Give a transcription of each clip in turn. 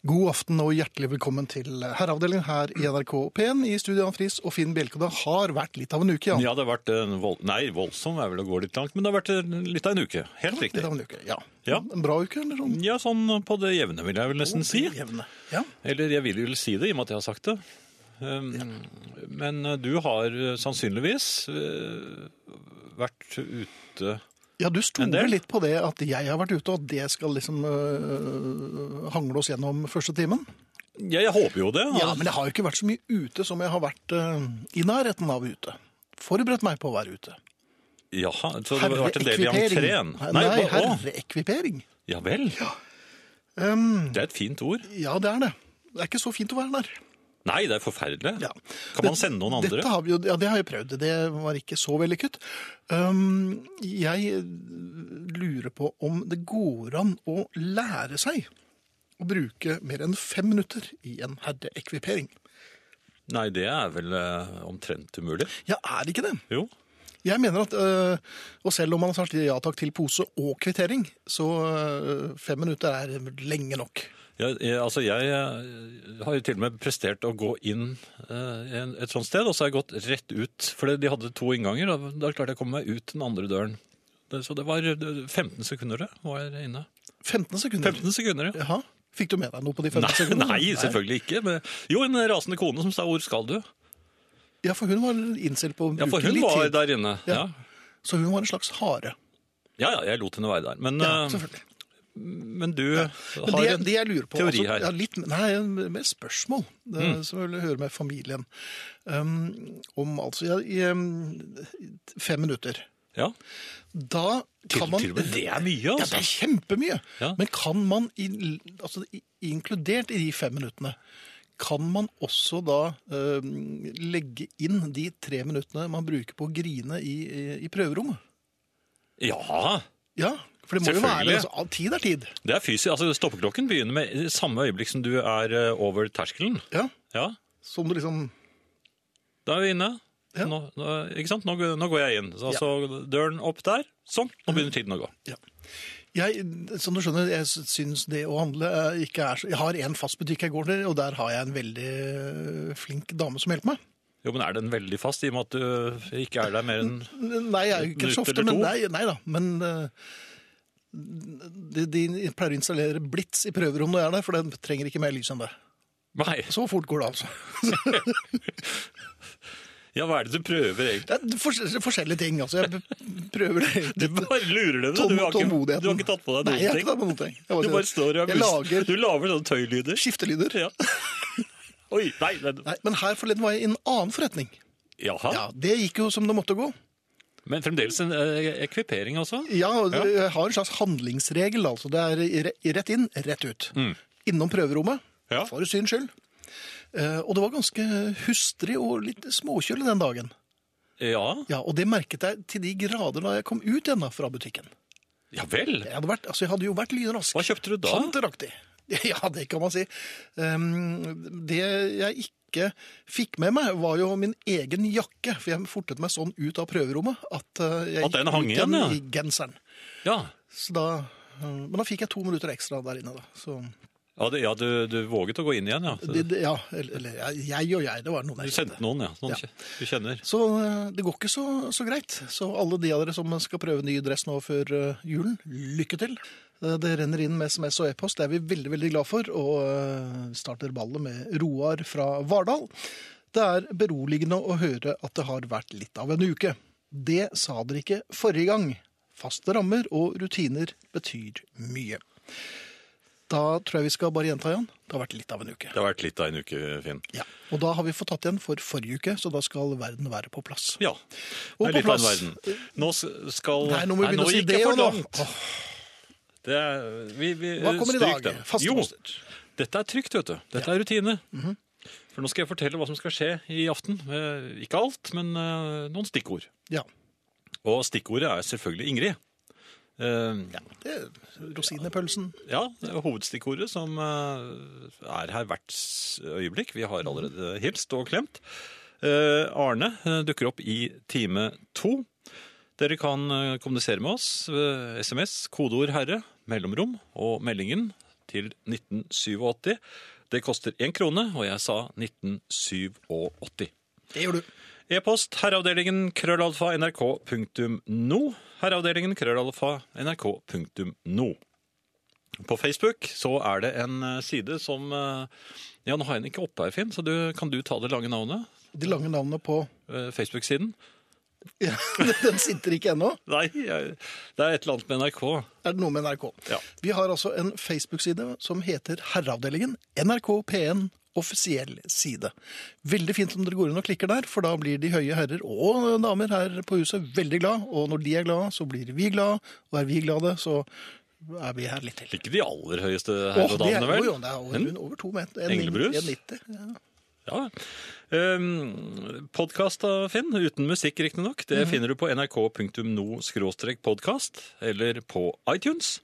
God aften og hjertelig velkommen til herreavdelingen her i NRK P1 i studio Jan Friis og Finn Bjelke. Det har vært litt av en uke, ja. Ja, det har vært en vold... Nei, voldsom er vel å gå litt langt, men det har vært litt av en uke. Helt riktig. Litt av en uke, ja. Ja. En bra uke, eller sånn? Ja, sånn på det jevne, vil jeg vel nesten si. Jevne. Ja. Eller jeg vil vel si det, i og med at jeg har sagt det. Um, Men uh, du har uh, sannsynligvis uh, vært ute ja, du stoler litt på det at jeg har vært ute, og at det skal liksom øh, hangle oss gjennom første timen. Ja, jeg håper jo det. Ja, men jeg har jo ikke vært så mye ute som jeg har vært øh, i nærheten av ute. Forberedt meg på å være ute. Jaha, så det har vært en del i entreen? Nei, Nei herreekvipering. Ja vel. Um, Det er et fint ord. ja, det er det. Det er ikke så fint å være der. Nei, det er forferdelig. Ja. Kan man sende noen andre? Dette har vi jo, ja, det har jeg prøvd. Det var ikke så vellykket. Um, jeg lurer på om det går an å lære seg å bruke mer enn fem minutter i en herreekvipering. Nei, det er vel uh, omtrent umulig. Ja, er det ikke det? Jo. Jeg mener at, uh, og selv om man har sagt ja takk til pose og kvittering, så uh, fem minutter er lenge nok. Ja, jeg, altså jeg eh, har jo til og med prestert å gå inn eh, et sånt sted, og så har jeg gått rett ut. For de hadde to innganger, og da klarte jeg å komme meg ut den andre døren. Det, så det var eh, 15 sekunder det, var jeg inne. 15 sekunder. 15 sekunder, ja. Jaha. Fikk du med deg noe på de 15 Nei, sekundene? nei, selvfølgelig ikke. Men, jo, en rasende kone som sa 'hvor skal du'? Ja, for hun var innstilt på å Ja, for hun var tid. der inne. Ja. Ja. Så hun var en slags hare. ja, ja, jeg lot henne være der. Men, Ja, eh, selvfølgelig. Men du Men har det, en det jeg lurer på teori altså, her. Altså, Ja, litt, nei, mer spørsmål det, som jeg vil høre med familien. Um, om altså ja, i, fem minutter. Ja, Da til, kan man til det er mye, altså. Ja, det altså. er kjempemye. Ja. Men kan man, i, altså, inkludert i de fem minuttene, kan man også da um, legge inn de tre minuttene man bruker på å grine i, i, i prøverommet? Ja, Ja, for det må jo være altså, all Tid er tid. det er fysisk. Altså, stoppeklokken begynner med samme øyeblikk som du er eh, over terskelen. Ja, Ja, Som du liksom Da er vi inne. Ja. Nå, nå, ikke sant? Nå, går- nå går jeg inn. Så, altså, døren opp der. Sånn. Nå begynner tiden å gå. Ja. Jeg, som du skjønner, jeg syns det å handle eh, ikke er så Jeg har en fast butikk jeg går til, og der har jeg en veldig eh, flink dame som hjelper meg. Jo, men Er den veldig fast, i og med at du ikke er der mer enn Nei, jeg er jo ikke så Minutt ofte, eller men to? nei, nei da. Men eh, de, de pleier å installere blits i prøverommet når jeg er der, for den trenger ikke mer lys enn det. Nei. Så fort går det, altså. Ja, hva er det du prøver egentlig? Er forskjellige ting. altså. Jeg prøver det. Du bare lurer dem. Du, du, har ikke, du har ikke tatt på deg Nei, jeg har noen ikke tatt ting? på noen ting. Jeg bare Du bare står og er lager Du lager sånne tøylyder. skiftelyder. Ja. Oi, nei, men, Nei, men her forleden var jeg i en annen forretning. Jaha. Ja, Det gikk jo som det måtte gå. Men fremdeles en eh, ekvipering, altså? Ja, og Ja. Har en slags handlingsregel. altså. Det er rett inn, rett ut. Mm. Innom prøverommet, Ja. for syns skyld. Eh, Og det var ganske hustrig og litt småkjølig den dagen. Ja, Ja, Og det merket jeg til de grader da jeg kom ut igjen fra butikken. ja vel. Jeg hadde, vært, altså, jeg hadde jo vært lynrask. Hva kjøpte du da? Panteraktig. Ja, det kan man si. Um, det jeg ikke fikk med meg, var jo min egen jakke. For jeg fortet meg sånn ut av prøverommet at uh, jeg At den hang igjen, ja. i genseren. Ja, Så da, uh, men da fikk jeg to minutter ekstra der inne. da. Så, ja, det, ja du, du våget å gå inn igjen, ja. Det, det, ja, eller, jeg- og jeg, det var noen Du jeg sendte kjente. noen, ja. Noen Ja. du kjenner. Så uh, det går ikke så, så greit. Så alle de av dere som skal prøve ny dress nå før julen, lykke til. Uh, Det renner inn med SMS og e-post, det er vi veldig veldig glad for. Og vi starter ballet med Roar fra Vardal. Det er beroligende å høre at det har vært litt av en uke. Det sa dere ikke forrige gang. Faste rammer og rutiner betyr mye. Da tror jeg vi skal bare gjenta, Jan. Det har vært litt av en uke. Det har vært litt av en uke, Finn. Ja. Og da har vi fått tatt igjen for forrige uke, så da skal verden være på plass. Ja. Det er litt litt av en verden. Nå skal Nei, nå må vi begynne å si det og nå. langt. Det er, vi, vi, Hva kommer i dag? den. Jo, dette er trygt, vet du. Dette er rutine. For nå skal jeg fortelle hva som skal skje i aften. Eh, Ikke alt, men eh, noen stikkord. Ja. Og stikkordet er selvfølgelig Ingrid. Ja, Det er rosinepølsen. Ja, det er hovedstikkordet som eh, er her hvert øyeblikk. Vi har allerede hilst og klemt. Eh, Arne eh, dukker opp i time to. Dere kan eh, kommunisere med oss. eh, SMS, kodeord 'herre', mellomrom og meldingen til 1987. Det koster én krone, og jeg sa 1987. Det gjør du. E-post herreavdelingen krøllalfa nrk.no. Herreavdelingen krøllalfa nrk.no. På Facebook så er det en eh, side som eh, Ja, nå har jeg den ikke oppe her, Finn, så du, kan du ta det lange navnet? De lange navnene på Eh, Facebook-siden? Ja, Den sitter ikke ennå. Nei, jeg, det er et eller annet med NRK. Er det noe med NRK? Ja. Vi har altså en Facebook-side som heter Herreavdelingen. NRK P1 offisiell side. Veldig fint om dere går inn og klikker der, for da blir de høye herrer og damer her på huset veldig glad. Og når de er glade, så blir vi glade. Og er vi glade, så er vi her litt til. Ikke de aller høyeste Åh, og er, damene, vel? jo, jo, det er over, over to meter. En- Englebrus? 1,90, Ja. Ja. Um, podkast da, Finn, uten musikk riktignok, det finner du på nrk.no-podkast eller på iTunes.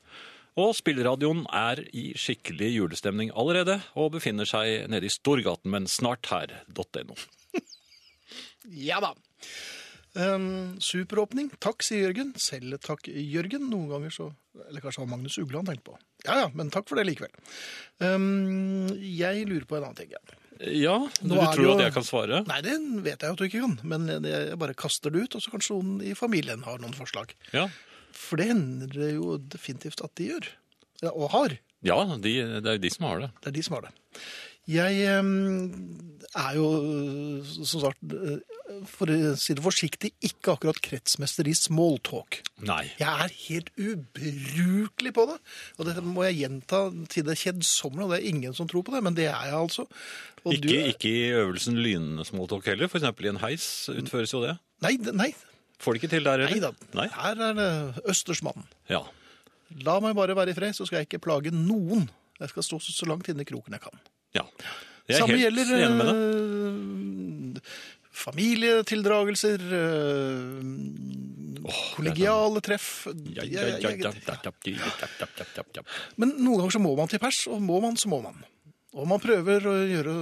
Og spilleradioen er i skikkelig julestemning allerede og befinner seg nede i Storgaten, men snart her.no. Ja da. Um, superåpning. Takk, sier Jørgen. Selv takk, Jørgen. Noen ganger så Eller kanskje det var Magnus Ugland tenkt tenkte på. Ja ja, men takk for det likevel. Um, jeg lurer på en annen ting. Ja. Ja, du tror jo- at jeg kan svare? Nei, det vet jeg jo at du ikke kan, men jeg bare kaster det ut, og så kanskje noen i familien har noen forslag. Ja, For det hender det jo definitivt at de gjør. Ja, og har. ja de, det er jo de som har det. Det er de som har det. Jeg er jo, som sagt, eh, for å si det forsiktig, ikke akkurat kretsmester i smalltalk. Nei. Jeg er helt ubrukelig på det. Og dette må jeg gjenta til det kjedsommelige, og det er ingen som tror på det, men det er jeg altså. Og Ikke, du- ikke i øvelsen lynsmalltalk heller, eksempel i en heis utføres jo det. Nei, nei, Får det ikke til der nei heller? da. Her er det Østersmannen. Ja. La meg bare være i fred, så skal jeg ikke plage noen. Jeg skal stå så så langt inne i kroken jeg kan. Ja. Jeg er Samme helt gjelder enig med deg. eh, familietildragelser, eh, kollegiale treff. Ja, ja, ja, ja, ja, ja, ja, ja, ja, ja, ja. Men noen ganger så må man til pers, og må man, så må man. Og man prøver å gjøre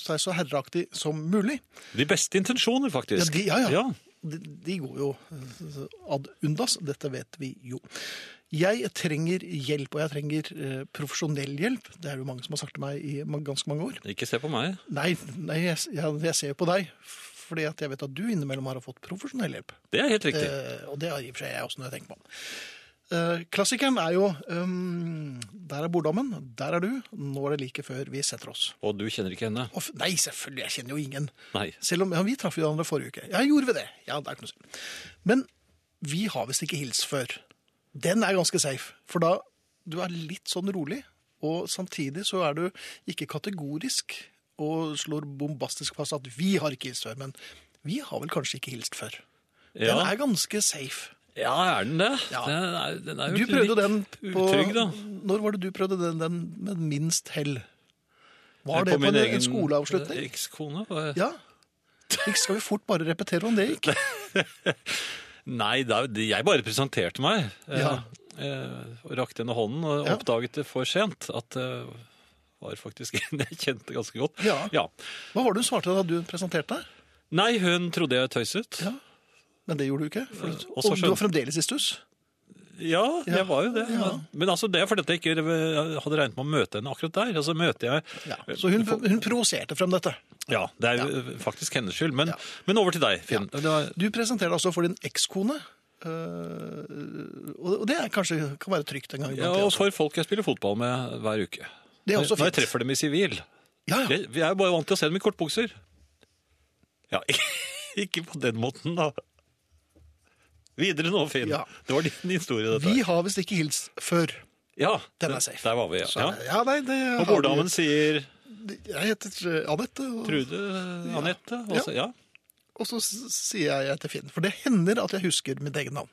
seg så herreaktig som mulig. De beste intensjoner, Ja, faktisk. de, ja, ja. Ja. De, de går jo eh, ad undas, dette vet vi jo. Jeg trenger hjelp, og jeg trenger eh, profesjonell hjelp. Det er jo mange som har sagt til meg i ganske mange år. Ikke se på meg. Nei, nei jeg, jeg, ser jo på deg, fordi at jeg vet at du innimellom har fått profesjonell hjelp. Det er helt riktig. Eh, og det har i og for seg jeg også når jeg tenker på om. Eh, klassikeren er jo um, Der er borddammen, der er du. Nå er det like før vi setter oss. Og du kjenner ikke henne? Og, nei, selvfølgelig, jeg kjenner jo ingen. Nei. Selv om ja, vi traff jo hverandre forrige uke. Ja, gjorde vi det? Ja, det er ikke noe. Men vi har visst ikke hilst før. Den er ganske safe, for da du er litt sånn rolig, og samtidig så er du ikke kategorisk og slår bombastisk fast at vi har ikke hilst før, men vi har vel kanskje ikke hilst før. Den Ja, er ganske safe. ja er den det? Ja. Den er, den er jo Du prøvde den på utrygg, da. Når var det du prøvde den, den med minst hell? Var det på en, egen, en skoleavslutning? Ekskone? Ja. Ikke skal vi fort bare repetere om det gikk? Nei, er, jeg bare presenterte meg. eh, Ja. eh, og rakte henne hånden og Ja. oppdaget det for sent. At det var faktisk en jeg kjente ganske godt. Ja. ja. Hva var det hun svarte da du presenterte deg? Nei, hun trodde jeg tøyset. Ja. Men det gjorde du ikke? For, Eh, og du var fremdeles i stuss? Ja, jeg var jo det. Men altså, det er fordi jeg ikke hadde regnet med å møte henne akkurat der. Altså møter jeg. Så hun, hun provoserte frem dette. Ja, det er ja. faktisk hennes skyld. Men, men over til deg, Finn. Ja. var, Du presenterte altså for din ekskone. øh, og det er kanskje kan være trygt en gang. ja, og for folk jeg spiller fotball med hver uke. Det er også Når jeg treffer dem i sivil. Ja, ja. Jeg, vi er bare vant til å se dem i kortbukser. Ja, ikke på den måten, da. Videre nå, Finn. Ja. Det var din historie, dette. Vi har visst ikke hilst før. Ja, Den er safe. Der var vi, ja. Så, ja. ja, nei, det Og borddamen sier Jeg heter øh, Anette, og, Trude Anette. Og så, ja. og så sier jeg til Finn. For det hender at jeg husker mitt eget navn.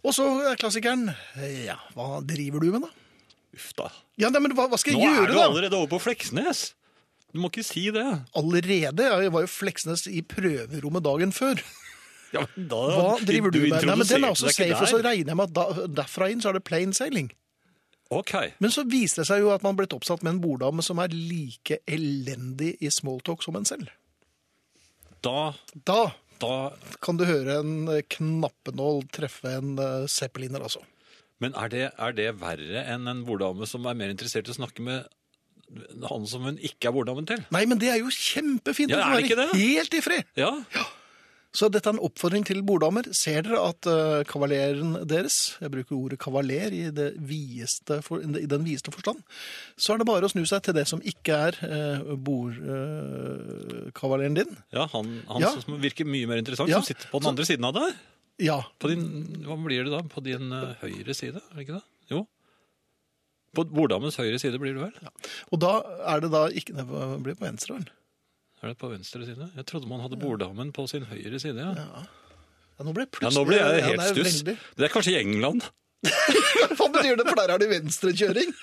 Og så er klassikeren Ja, hva driver du med, da? Uff da. Ja, men hva, hva skal Nå jeg er du allerede over på Fleksnes. Du må ikke si det. Allerede? Jeg var jo Fleksnes i prøverommet dagen før. Ja, men da, Hva driver du med? Nei, men Den er også safe, og så regner jeg med at da, derfra inn så er det plain sailing. Ok. Men så viste det seg jo at man blitt oppsatt med en borddame som er like elendig i smalltalk som en selv. Da, Da da kan du høre en knappenål treffe en eh, zeppeliner, altså. Men er det, er det verre enn en borddame som er mer interessert i å snakke med han som hun ikke er borddamen til? Nei, men det er jo kjempefint. Ja, å er det ikke være det? Helt i fred. Ja, Så dette er en oppfordring til borddamer. Ser dere at uh, kavaleren deres, jeg bruker ordet kavaler i, for, i den videste forstand, så er det bare å snu seg til det som ikke er uh, bordkavaleren din. ja han, han Ja. som virker mye mer interessant, Ja, som sitter på den andre siden av deg. Ja, På din, hva blir det da? På din uh, høyre side, er det ikke det? Jo. På borddamens høyre side blir du vel? Ja. og da er det da ikke det blir på venstre, vel? Er det på venstre side? Jeg trodde man hadde borddamen på sin høyre side. Ja, Ja, nå ble jeg ja nå ble jeg helt er stuss. veldig- Det er kanskje i England. Hva betyr det? For der er det venstrekjøring.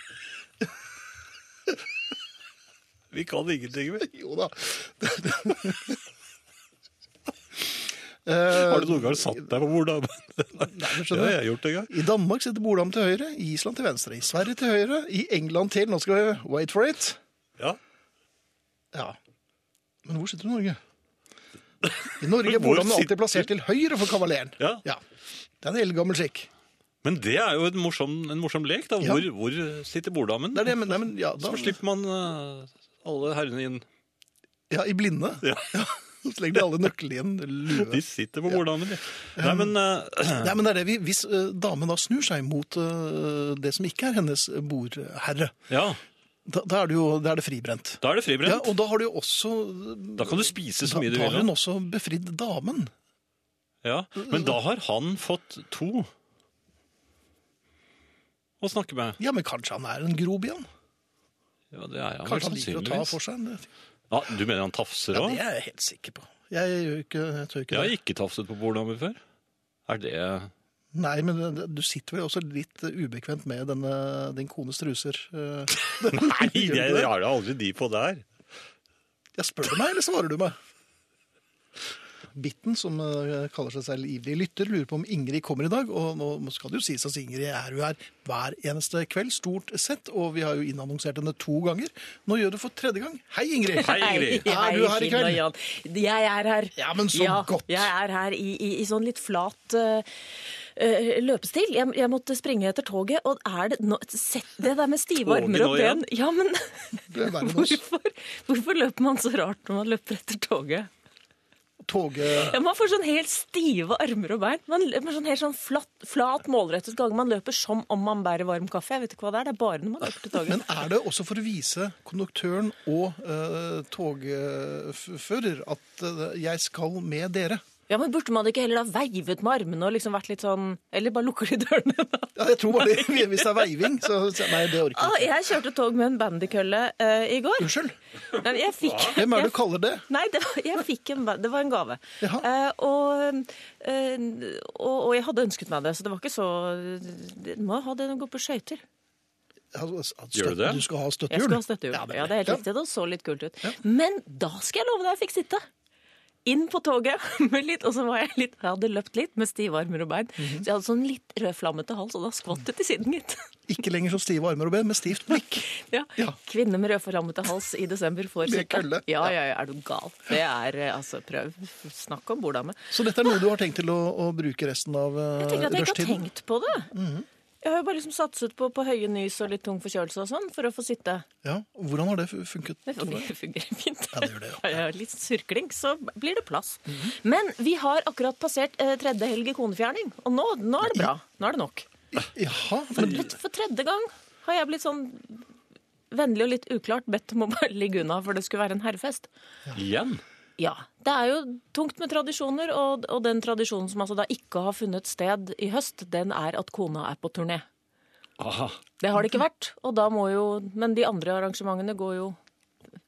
Vi kan ingenting vi. Jo da. Eh, Har du noen gang satt deg på borddamen? Nei, Det har jeg gjort en gang. I Danmark sitter borddamen til høyre, i Island til venstre, i Sverige til høyre, i England til Nå skal vi wait for it. Ja. Ja. Men hvor sitter Norge? I Norge Hvor borddamen alltid plassert til høyre for kavaleren. Ja. Det er en eldgammel skikk. Men det er jo en morsom, en morsom lek, da. Ja. Hvor, hvor sitter borddamen? Det det, men, nei, men ja, da, Så slipper man uh, alle herrene inn. ja, i blinde. Ja. Så legger de alle nøklene i en lue. De sitter på borddamen, de. Nei, men uh... Nei, men det er det, vi- Hvis eh, damen da snur seg mot det som ikke er hennes bordherre, Ja, da, da er det jo da er det fribrent. da er det Ja, og da har du jo også Da kan du spise så mye du da har vil. hun også befridd damen. Ja, men da har han fått to å snakke med. Ja, men kanskje han er en grobian? Ja, det er han Kanskje han liker å ta for seg? Det, Ja, du mener han tafser ja, det er jeg helt sikker på. Jeg, ikke, jeg tør ikke Jeg har ikke tafset på borddamer før. Er det Nei, men du sitter vel også litt ubekvemt med denne, din kones truser. eh. Nei, jeg, jeg har da aldri de på der. Ja, spør du meg, eller svarer du meg? Bitten, som eh, kaller seg selv ivrig lytter, lurer på om Ingrid kommer i dag. Og nå skal det jo sies at Ingrid er jo her hver eneste kveld, stort sett. Og vi har jo innannonsert henne to ganger. Nå gjør du for tredje gang. Hei, Ingrid! Hei, Ingrid. Er du her i kveld? Jan. Jeg er her. Ja, men så godt. Jeg er her i, i, i sånn litt flat eh, løpestil. Jeg, jeg måtte springe etter toget, og er det nå Sett det der med stive armer og ben. Ja, men hvorfor, hvorfor løper man så rart når man løper etter toget? Toget Ja, man får sånn helt stive armer og bein. Man løper sånn helt sånn flat, flat målrettet gang. Man løper som om man bærer varm kaffe. Jeg vet ikke hva det er. Det er bare når man løper til toget. Men er det også for å vise konduktøren og uh, togfører at uh, jeg skal med dere? Ja, men Burde man ikke heller da veivet med armene og liksom vært litt sånn Eller bare lukker de dørene? da? Ja, jeg tror bare det, Hvis det er veiving, så Nei, det orker Ah, jeg ikke. jeg kjørte tog med en bandykølle uh, i går. Unnskyld. Jeg fikk, Hvem er det du kaller det? Nei, det var, jeg fikk en, det var en gave. Eh, og, uh, og, og jeg hadde ønsket meg det, så det var ikke så Du må ha det når du går på skøyter. Altså, Gjør du det? Du skal ha støttehjul? Jeg skal ha støttehjul. Ja, Ja, det er helt det. riktig. Det så litt kult ut. Men da skal jeg love deg, jeg fikk sitte. Inn på toget, med litt, og så var jeg litt, jeg hadde løpt litt med stive armer og bein. Mhm. Så jeg hadde sånn litt rødflammete hals, og da skvatt det til siden, gitt. Ikke lenger så stive armer og ben, med stivt blikk. Ja. Ja. Kvinne med rødflammete hals i desember får Med kølle. Ja, ja, ja, er du gal. Det er eh, altså prøv. Snakk om borddame. Så dette er noe du har tenkt til å, å bruke resten av rushtiden? Jeg tenker at jeg ikke har tenkt på det. Jeg har jo bare liksom satset på, på høye nys og litt tung forkjølelse og sånn for å få sitte. Ja, Hvordan har det funket? Det fungerer, fungerer fint. Ja, det gjør det, ja. Har jeg litt surkling, så blir det plass. Men vi har akkurat passert eh, tredje helg i konefjerning, og nå, nå er det bra. Nå er det nok. Jaha, For, men, for tredje gang har jeg blitt sånn vennlig og litt uklart bedt om å bare ligge unna, for det skulle være en herrefest. Igjen? Ja. Det er jo tungt med tradisjoner, og, og den tradisjonen som altså da ikke har funnet sted i høst, den er at kona er på turné. Aha. Det har det ikke vært, og da må jo Men de andre arrangementene går jo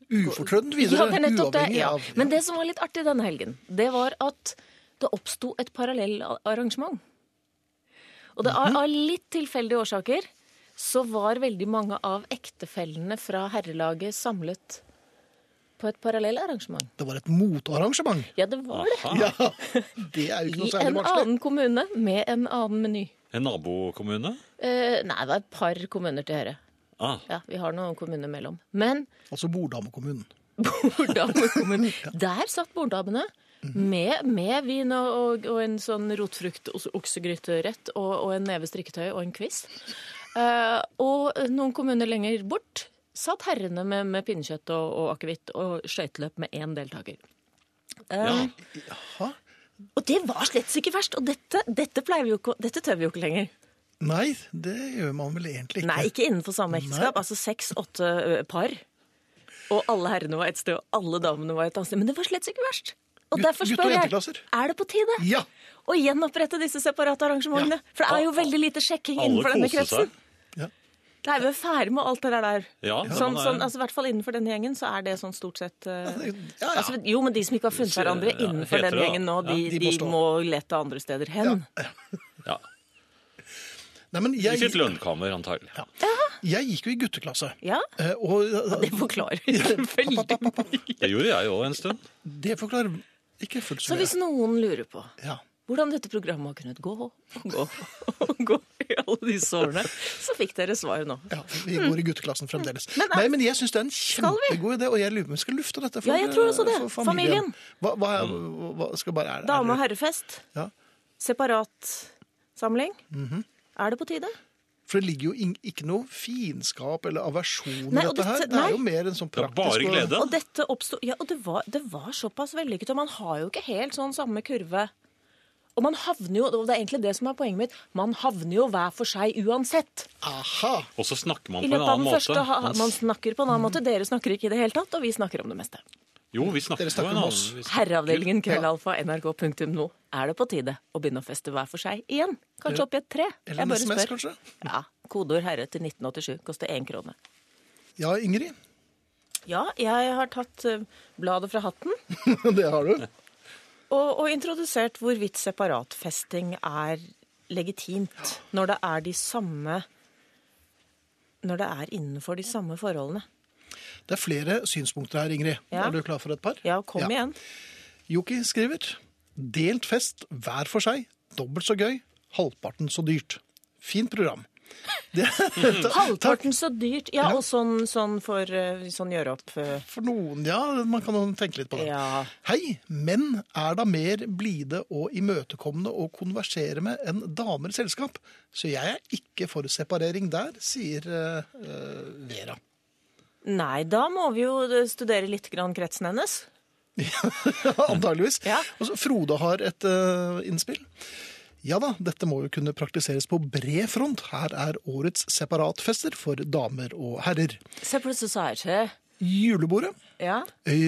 ufortrødent videre, Ja, det er nettopp det. uavhengig Ja. av Men det som var litt artig denne helgen, det var at det oppsto et parallellarrangement. Og det Mhm. er av litt tilfeldige årsaker så var veldig mange av ektefellene fra herrelaget samlet på et parallellarrangement. Det var et motarrangement. Ja, det var det. Ja, det er jo ikke noe særlig I en annen kommune med en annen meny. En nabokommune? Eh, nei, det var et par kommuner til høyre. Ah, Ja, vi har noen kommuner mellom. Men Altså Bordamekommunen. Bordamekommunen. Der satt borddamene Med, med vin og, og, og en sånn rotfrukt-oksegryterett og, og en neve strikketøy og en kviss. Eh, og noen kommuner lenger bort satt herrene med, med pinnekjøtt og, og akevitt og skøyteløp med én deltaker. Ja. Eh, Og det var slett ikke verst. Og dette, dette, vi jo ikke, dette tør vi jo ikke lenger. Nei, det gjør man vel egentlig ikke. Nei, ikke innenfor samme ekteskap. Altså seks-åtte par. Og alle herrene var et sted, og alle damene var et annet sted. Men det var slett ikke verst. Og Gutt- derfor spør jeg, er det på tide Ja. å gjenopprette disse separate arrangementene? Ja. For det er jo veldig lite sjekking Alle innenfor denne kretsen. seg. Ja. Det er vi ferdig med alt det der der. Ja, sånn, er- sånn, altså, I hvert fall innenfor denne gjengen så er det sånn stort sett uh, ja, ja. Altså, Jo, men de som ikke har funnet hverandre innenfor den gjengen nå, da. de, de de, må stå. må lete andre steder hen. ja. Nei, men I sitt lønnkammer, antagelig. jeg gikk jo i gutteklasse. Ja, Eh, Og det forklarer veldig mye. Det gjorde jeg òg en stund. det forklarer ikke fullt så mye. Så hvis noen lurer på Ja. Hvordan dette programmet har kunnet gå og gå og gå i alle disse årene, så fikk dere svar nå. Ja, vi går i gutteklassen fremdeles. Men, Nei, men jeg syns det er en kjempegod idé, og jeg lurer på om vi skal lufte dette for, Ja, jeg tror også det. for familien. Hva, hva, hva skal bare er det? Dame- og er herrefest. Ja. Separat samling. -hmm. Er det på tide? For det ligger jo ikke noe fiendskap eller aversjon Nei, i dette, dette her. Det er nei. jo mer en sånn Det praktisk bare og- glede. Og dette oppstod Ja, og det var, det var såpass vellykket, og man har jo ikke helt sånn samme kurve. Og man havner jo, og det er egentlig det som er poenget mitt, man havner jo hver for seg uansett. Aha! Og så snakker man på en annen måte. ha- Man snakker på en annen måte. Dere snakker ikke i det hele tatt, og vi snakker om det meste. Jo, vi snakker, Dere snakker på en annen Herreavdelingen krøllalfa nrk.no. Er det på tide å begynne å feste hver for seg igjen? Kanskje opp i et tre? Eller en SMS, kanskje? Ja. Kodeord 'herre' til 1987 koster én krone. Ja, Ingrid. Ja, jeg har tatt eh, bladet fra hatten det har du. Og, og introdusert hvorvidt separatfesting er legitimt når det er de samme Når det er innenfor de samme forholdene. Det er flere synspunkter her, Ingrid. Ja. Er du klar for et par? Ja, kom Ja. igjen. Joki skriver Delt fest hver for seg. Dobbelt så gøy. Halvparten så dyrt. Fint program. Det. Halvparten så dyrt. Ja, Ja. og sånn, sånn for eh, sånn gjøre opp eh, For noen, ja, man kan tenke litt på det. Ja. Hei, menn er da mer blide og imøtekommende å konversere med enn damer i selskap. Så jeg er ikke for separering der, sier eh, Vera. Nei, da må vi jo studere litt grann kretsen hennes. Antageligvis. Ja. Og så Frode har et uh, innspill. Ja da, dette må jo kunne praktiseres på bred front. Her er årets separatfester for damer og herrer. Separate Society. Julebordet. Ja.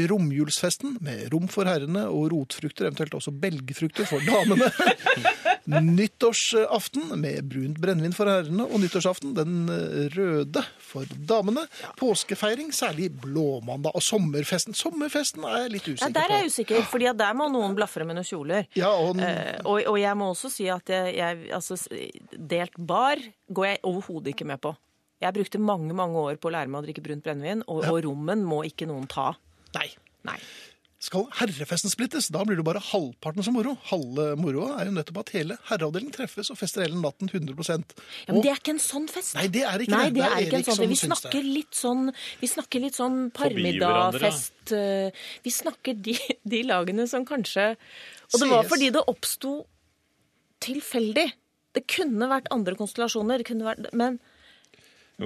Romjulsfesten med rom for herrene og rotfrukter, eventuelt også belgfrukter for damene. Nyttårsaften med brunt brennevin for herrene, og nyttårsaften den eh, røde for damene. Påskefeiring, særlig blåmandag, og sommerfesten. Sommerfesten er jeg litt ja, Der er jeg usikker, for der må noen blafre med noen kjoler. Ja, og Eh, og, og jeg må også si at jeg, jeg, altså, delt bar går jeg overhodet ikke med på. Jeg brukte mange mange år på å lære meg å drikke brunt brennevin, og, og rommen må ikke noen ta. Nei. Nei. Skal herrefesten splittes, da blir det bare halvparten som moro. Halve moroa er jo nettopp at hele herreavdelingen treffes og fester hele natten 100 Ja, men Og- det er ikke en sånn fest. Nei, det er ikke Nei, det. det Det er er ikke en sånn. Vi snakker litt sånn, vi snakker litt sånn parmiddagfest. eh, Vi snakker de, de lagene som kanskje Og det var fordi det oppsto tilfeldig. Det kunne vært andre konstellasjoner, det kunne vært, men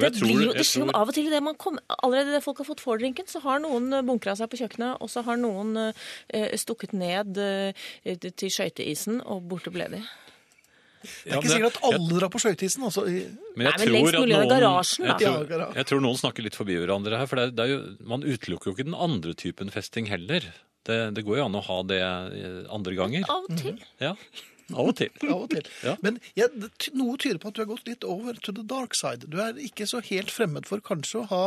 det, tror- blir jo, det skjer jo av og til det man kommer Allerede det folk har fått fordrinken, så har noen eh, bunkra seg på kjøkkenet, og så har noen eh, stukket ned eh, til skøyteisen, og borte ble de. Det er ikke sikkert at alle drar på skøyteisen. Altså, Men jeg Nei, men lengst mulig i noen, garasjen, da. jeg, tror, jeg tror noen snakker litt forbi hverandre her. For det, er- det er jo, man utelukker jo ikke den andre typen festing heller. Det, det går jo an å ha det eh, andre ganger. Av og til. Ja, av og til. av og til. Ja. Men ja, noe tyder på at du har gått litt over to the dark side. Du er ikke så helt fremmed for kanskje å ha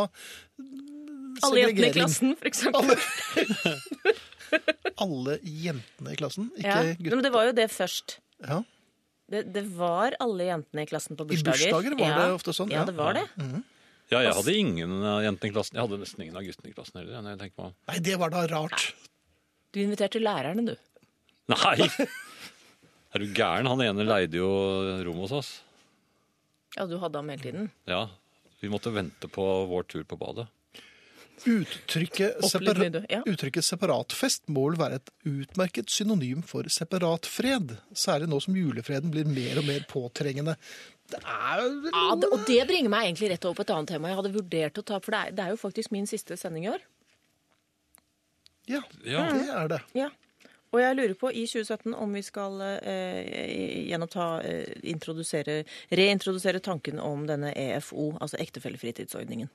segregering. Alle jentene i klassen, for eksempel. Alle, alle jentene i klassen, ikke Ja. Nei, gutter. Men det var jo det først. Ja. Det, det var alle jentene i klassen på bursdager. I bursdager. var ja. det ofte sånn, Ja, det var det. Ja, jeg hadde ingen av jentene i klassen. Jeg hadde nesten ingen av guttene i klassen heller. når jeg tenker. Nei, det var da rart. Du inviterte lærerne, du. Nei! Er du gæren? Han ene leide jo rom hos oss. Ja, du hadde ham hele tiden. Ja, vi måtte vente på vår tur på badet. Uttrykket, separa du. Ja. uttrykket separatfest må vel være et utmerket synonym for separatfred. Særlig nå som julefreden blir mer og mer påtrengende. Det er vel Ja, det, og det bringer meg egentlig rett over på et annet tema jeg hadde vurdert å ta, for det er, det er jo faktisk min siste sending i år. Ja, Ja. det er det. Ja. Og jeg lurer på i 2017 om vi skal eh, gjenoppta, eh, reintrodusere tanken om denne EFO, altså ektefellefritidsordningen.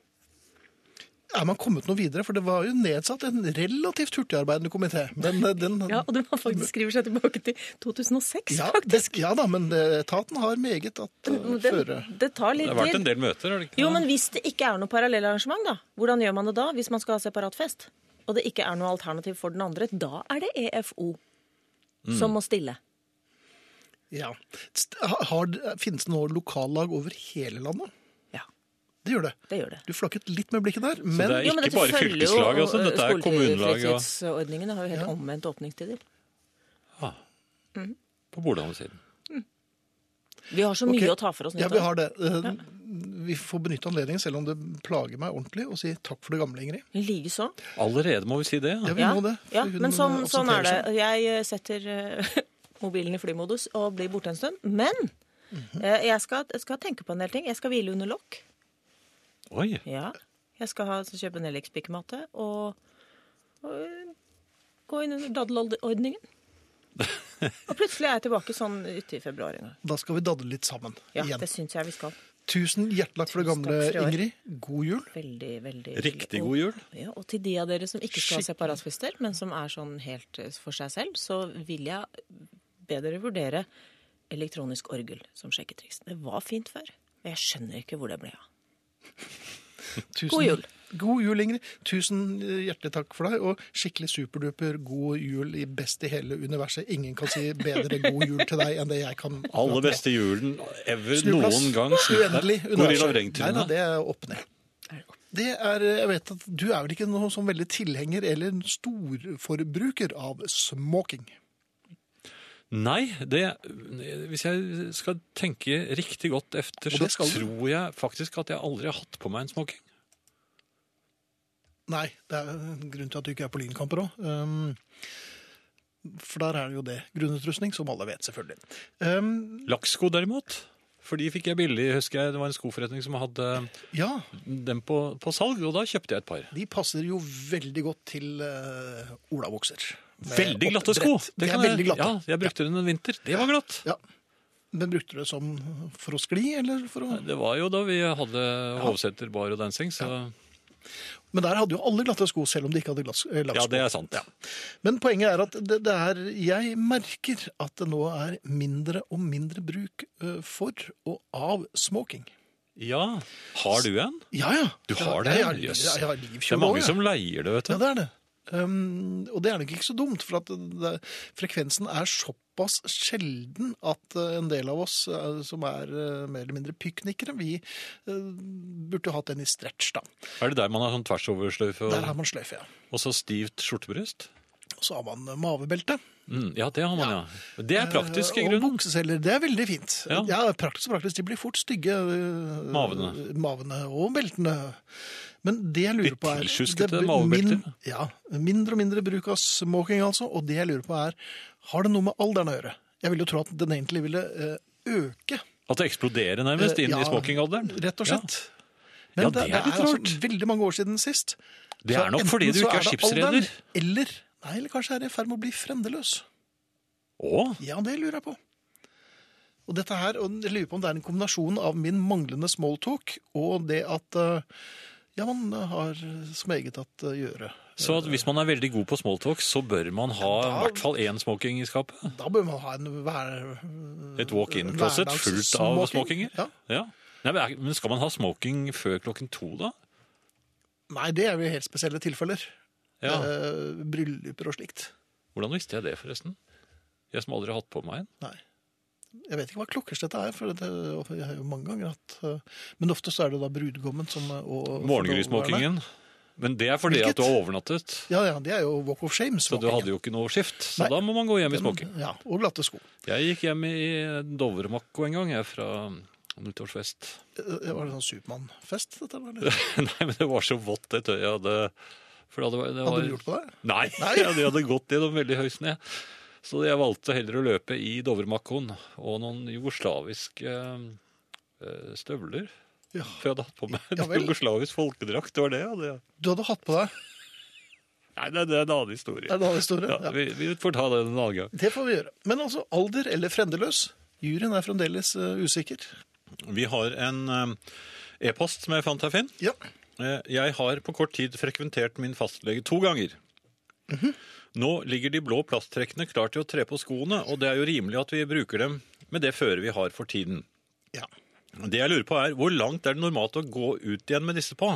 Er man kommet noe videre? For det var jo nedsatt en relativt hurtigarbeidende komité. Men eh, den Ja, og den faktisk skriver seg tilbake til 2006, ja, faktisk. det, ja da, men eh, etaten har meget at uh, Den, føre. det tar litt Det har vært en del møter, har det ikke? Jo, men hvis det ikke er noe parallellarrangement, da? Hvordan gjør man det da, hvis man skal ha separat fest? Og det ikke er noe alternativ for den andre, da er det EFO som må stille. Ja. Har, finnes det nå lokallag over hele landet? Ja, Det gjør det. det gjør det. Du flakket litt med blikket der, Så men det er Jo, men dette bare jo, fylkeslag, altså. Dette er kommunelag Skolefritidsordningene har jo helt omvendt åpningstider. ah, På Bordalssiden. Vi har så mye okay. å ta for oss ja, vi har det. Ja. Vi får benytte anledningen, selv om det plager meg ordentlig, og si takk for det gamle, Ingrid. Likeså. Allerede må vi si det. Ja, Ja. vi må det. ja, men sånn, sånn er det. Jeg eh, setter eh, mobilen i flymodus og blir borte en stund. Men mm -hmm. jeg, skal, skal tenke på en del ting. Jeg skal hvile under lokk. Oi. Ja. Jeg skal ha, kjøpe en Elix-pikkematte og, og eh, gå inn under daddelordningen. og plutselig er jeg tilbake sånn ute i februar en gang. Da skal vi dadle litt sammen Ja, igjen. det syns jeg vi skal. Tusen hjertelig takk for det gamle, for. Ingrid. God jul. Veldig, veldig Riktig god jul. Ja, og til de av dere som ikke skal ha separatfester, men som er sånn helt eh, for seg selv, så vil jeg be dere vurdere elektronisk orgel som sjekketriks. Det var fint før. men Jeg skjønner ikke hvor det ble av. Tusen, God jul. God jul, Ingrid. Tusen eh, hjertelig takk for deg, og skikkelig superduper god jul i best i hele universet. Ingen kan si bedre god jul til deg enn det jeg kan. Aller beste julen ever Snuplass. noen gang. Uendelig universet. Nei da, det er opp ned. Det er, jeg vet at Du er vel ikke noen sånn veldig tilhenger eller storforbruker av smoking? Nei, det, hvis jeg skal tenke riktig godt efter, så tror jeg faktisk at jeg aldri har hatt på meg en smoking. Nei, det er en grunn til at du ikke er på lynkamper òg. Um, for der er det jo det. Grunnutrustning, som alle vet, selvfølgelig. Um, Lakksko derimot, for de fikk jeg billig, husker jeg. Det var en skoforretning som hadde ja, dem på, på salg, og da kjøpte jeg et par. de passer jo veldig godt til uh, olabukser. Veldig glatte sko. Det kan er veldig glatte. Ja, jeg brukte den en vinter. Det var glatt. Ja. Men brukte du det som for å skli, eller for å Det var jo da vi hadde Hovseter bar og dancing, så Men der hadde jo alle glatte sko, selv om de ikke hadde glatt sko. ja, det er sant. Men poenget er at det, det er Jeg merker at det nå er mindre og mindre bruk eh, for og av smoking. Ja. Har du en? Ja, ja. Du har det? Jeg, har- jeg, Det er mange som leier det, vet du. Ja, det er det. Um, og det er nok ikke så dumt, for at det, frekvensen er såpass sjelden at eh, en del av oss uh, som er uh, mer eller mindre piknikere, vi uh, burde hatt den i stretch, da. Er det der man har sånn tversoversløyfe Der har man sløyfe, ja. og så stivt skjortebryst? Og så har man mavebelte. Mm, ja, det har man, ja. Det er praktisk i grunnen. Og bukseseler. Det er veldig fint. Ja. Ja, praktisk og praktisk. De blir fort stygge. Mavene. Mavene og beltene. Men det jeg lurer på er tilsjuskete det min- Ja. Mindre og mindre bruk av smoking, altså. Og det jeg lurer på er Har det noe med alderen å gjøre? Jeg vil jo tro at den egentlig ville eh, øke. At det eksploderer nærmest inn Eh, ja, i smokingalderen. Rett og slett. Ja, Men det er litt altså rart. veldig mange år siden sist. Det er nok fordi du ikke er det skipsreder. Eller Nei, eller kanskje er det i ferd med å bli fremdeløs. Å, Ja, det lurer jeg på. Og dette her, og jeg lurer på om det er en kombinasjon av min manglende smalltalk og det at eh, ja, man har smeget at eh, gjøre. så hvis man er veldig god på smalltalk, så bør man ha i hvert fall én smoking i skapet. Da bør man ha en hver... Et walk-in-closet fullt av smokinger. Ja. Ja. Nei, men skal man ha smoking før klokken to, da? Nei, det er jo helt spesielle tilfeller. Ja. Eh, brylluper og slikt. Hvordan visste jeg det, forresten? Jeg som aldri har hatt på meg en. Nei. Jeg vet ikke hva klokkerslettet er, for det jeg har jo mange ganger hatt Men Men oftest er det da brudgommen som eh, og. Men det er fordi Hvilket? at du har overnattet. Ja, ja, det er jo walk of shame. Så du hadde jo ikke noe skift. Så Nei. da må man gå hjem i smoking. Ja, og glatte sko. Jeg gikk hjem i Dovremakko en gang, jeg fra Nyttårsfest. Det Var det sånn Supermann-fest, dette? Eller? Nei, men det var så vått det tøyet jeg hadde. For det hadde, det var... Hadde du gjort på det? Nei, Nei. ja, de hadde gått gjennom veldig høy snø. Så jeg valgte heller å løpe i Dovremakkoen og noen jugoslaviske eh, støvler. Ja. For jeg hadde hatt på meg Ja jugoslavisk folkedrakt. Det var det jeg hadde. Du hadde hatt på deg Nei, det, er en annen historie. Det Er en annen historie? Ja, Ja. vi, vi får ta det en annen gang. Det får vi gjøre. Men altså, alder eller frendeløs? Juryen er fremdeles uh, usikker. Vi har en uh, e-post som jeg fant her, Finn. Ja. Uh, Jeg har på kort tid frekventert min fastlege to ganger. Nå ligger de blå plasttrekkene klar til å tre på skoene, og det er jo rimelig at vi bruker dem med det føret vi har for tiden. ja. Det jeg lurer på er, hvor langt er det normalt å gå ut igjen med disse på?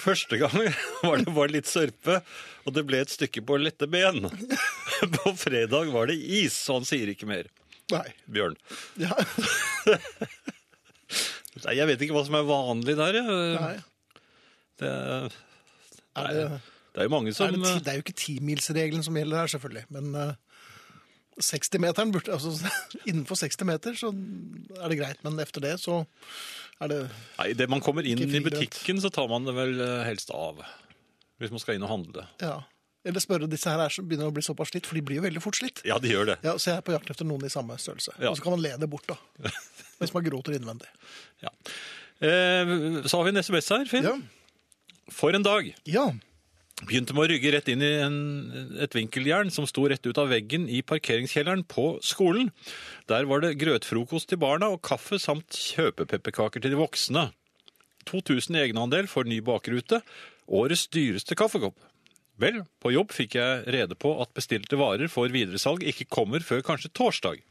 Første gang var det bare litt sørpe, og det ble et stykke på lette ben. På fredag var det is, så han sier ikke mer. Nei. Bjørn. Ja. Nei, jeg vet ikke hva som er vanlig der. Nei. Det, Er det, det er jo mange som er det, ti, det er jo ikke timilsregelen som gjelder her, selvfølgelig. Men uh, 60-meteren burde altså, Innenfor 60 meter så er det greit, men efter det så er det Nei, det man kommer inn i butikken, så tar man det vel eh, helst av. Hvis man skal inn og handle. Ja. Eller spørre disse her som begynner å bli såpass slitt, for de blir jo veldig fort slitt. Ja, de gjør det. Ja, Så jeg er på jakt etter noen i samme størrelse. Ja. Og så kan man le det bort, da. Mens man gråter innvendig. Ja. Eh, så har vi en SMS her, Finn. Ja. For en dag. ja. Begynte med å rygge rett inn i en, et vinkeljern som sto rett ut av veggen i parkeringskjelleren på skolen. Der var det grøtfrokost til barna og kaffe samt kjøpepepperkaker til de voksne. 2000 i egenandel for ny bakrute. Årets dyreste kaffekopp. Vel, på jobb fikk jeg rede på at bestilte varer for videresalg ikke kommer før kanskje torsdag.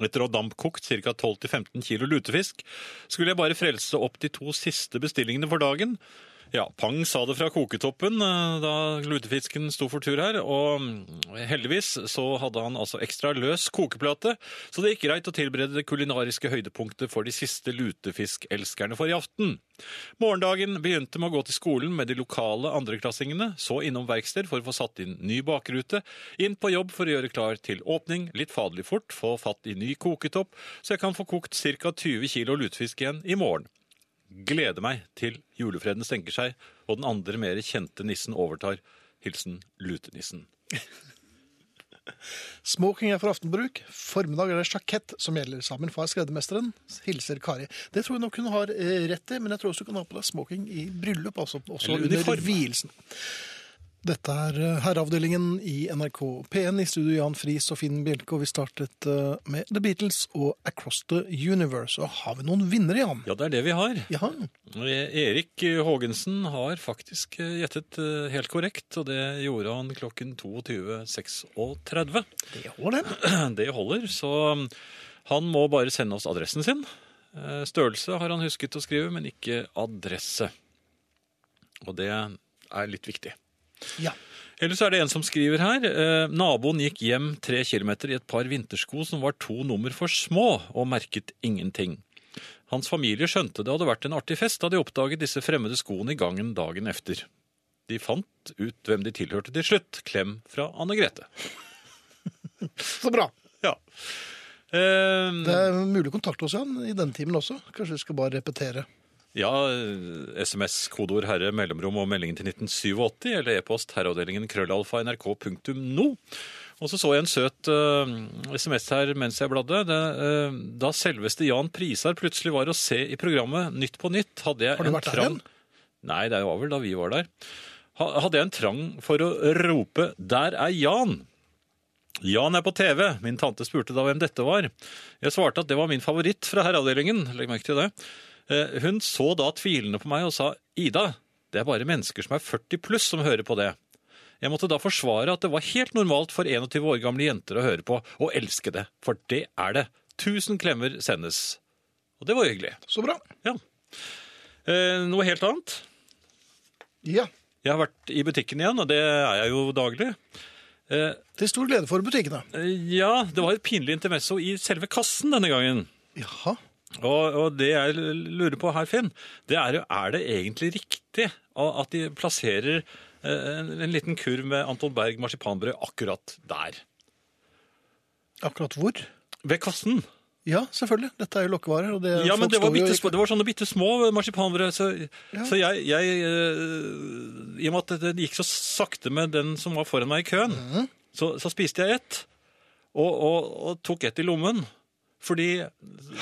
Etter å ha dampkokt ca. 12-15 kilo lutefisk, skulle jeg bare frelse opp de to siste bestillingene for dagen. Ja, Pang sa det fra koketoppen eh, da lutefisken sto for tur her, og mm, heldigvis så hadde han altså ekstra løs kokeplate, så det gikk greit å tilberede det kulinariske høydepunktet for de siste lutefiskelskerne for i aften. Morgendagen begynte med å gå til skolen med de lokale andreklassingene, så innom verksted for å få satt inn ny bakrute, inn på jobb for å gjøre klar til åpning, litt faderlig fort, få fatt i ny koketopp, så jeg kan få kokt ca. 20 kilo lutefisk igjen i morgen. Gleder meg til julefreden senker seg, og den andre mer kjente nissen overtar. Hilsen lutenissen. Smoking er for aftenbruk. Formiddag er det sjakett som gjelder. Sammen far skreddermesteren. Hilser Kari. Det tror jeg nok hun har eh, rett i, men jeg tror også du kan ha på deg smoking i bryllup. Altså, også Eller under vielsen. Dette er eh, herreavdelingen i NRK P1 i studio Jan Friis og Finn Bjelke, og vi startet eh, med The Beatles og Across the Universe. Og har vi noen vinnere, Jan? Ja, det er det vi har. Ja, Erik Haagensen har faktisk eh, gjettet eh, helt korrekt, og det gjorde han klokken 22.36. det holder, det. Det holder, så um, han må bare sende oss adressen sin. Eh, Størrelse har han husket å skrive, men ikke adresse. Og det er litt viktig. Ja. Ellers er det en som skriver her. Eh, naboen gikk hjem tre kilometer i et par vintersko som var to nummer for små, og merket ingenting. Hans familie skjønte det hadde vært en artig fest da de oppdaget disse fremmede skoene i gangen dagen efter. De fant ut hvem de tilhørte til slutt. Klem fra Anne Grete. Så bra. Ja. Eh, Det er mulig å kontakte oss, igjen i denne timen også. Kanskje vi skal bare repetere. Ja, eh, SMS, kodeord herre, mellomrom og meldingen til 1987, eller e-post herreavdelingen krøllalfa nrk.no. Og så så jeg en søt uh, SMS her mens jeg bladde. Det, uh, da selveste Jan Prisar plutselig var å se i programmet Nytt på nytt, hadde jeg Har du en vært der trang... igjen? Nei, det var vel da vi var der. Ha- Hadde jeg en trang for å rope 'Der er Jan'. Jan er på TV. Min tante spurte da hvem dette var. Jeg svarte at det var min favoritt fra herreavdelingen. Legg merke til det. Eh, Hun så da tvilende på meg og sa Ida, det er bare mennesker som er 40 pluss som hører på det. Jeg måtte da forsvare at det var helt normalt for 21 år gamle jenter å høre på, og elske det. For det er det. Tusen klemmer sendes. Og det var hyggelig. Så bra. Ja. Eh, Noe helt annet. Ja. Jeg har vært i butikken igjen, og det er jeg jo daglig. Eh, Til stor glede for butikkene. Ja, det var et pinlig intermesso i selve kassen denne gangen. Jaha. Og, og det jeg lurer på her, Finn, det er jo er det egentlig riktig at de plasserer eh, en, en liten kurv med Anton Berg marsipanbrød akkurat der? Akkurat hvor? Ved kassen. Ja, selvfølgelig. Dette er jo lokkevarer. Og det, Ja, men det var, bitte, ikke- det var sånne bitte små marsipanbrød. Så, Ja. så jeg, jeg eh, I og med at det gikk så sakte med den som var foran meg i køen, mm. så, så spiste jeg ett. Og, og, og tok ett i lommen. Fordi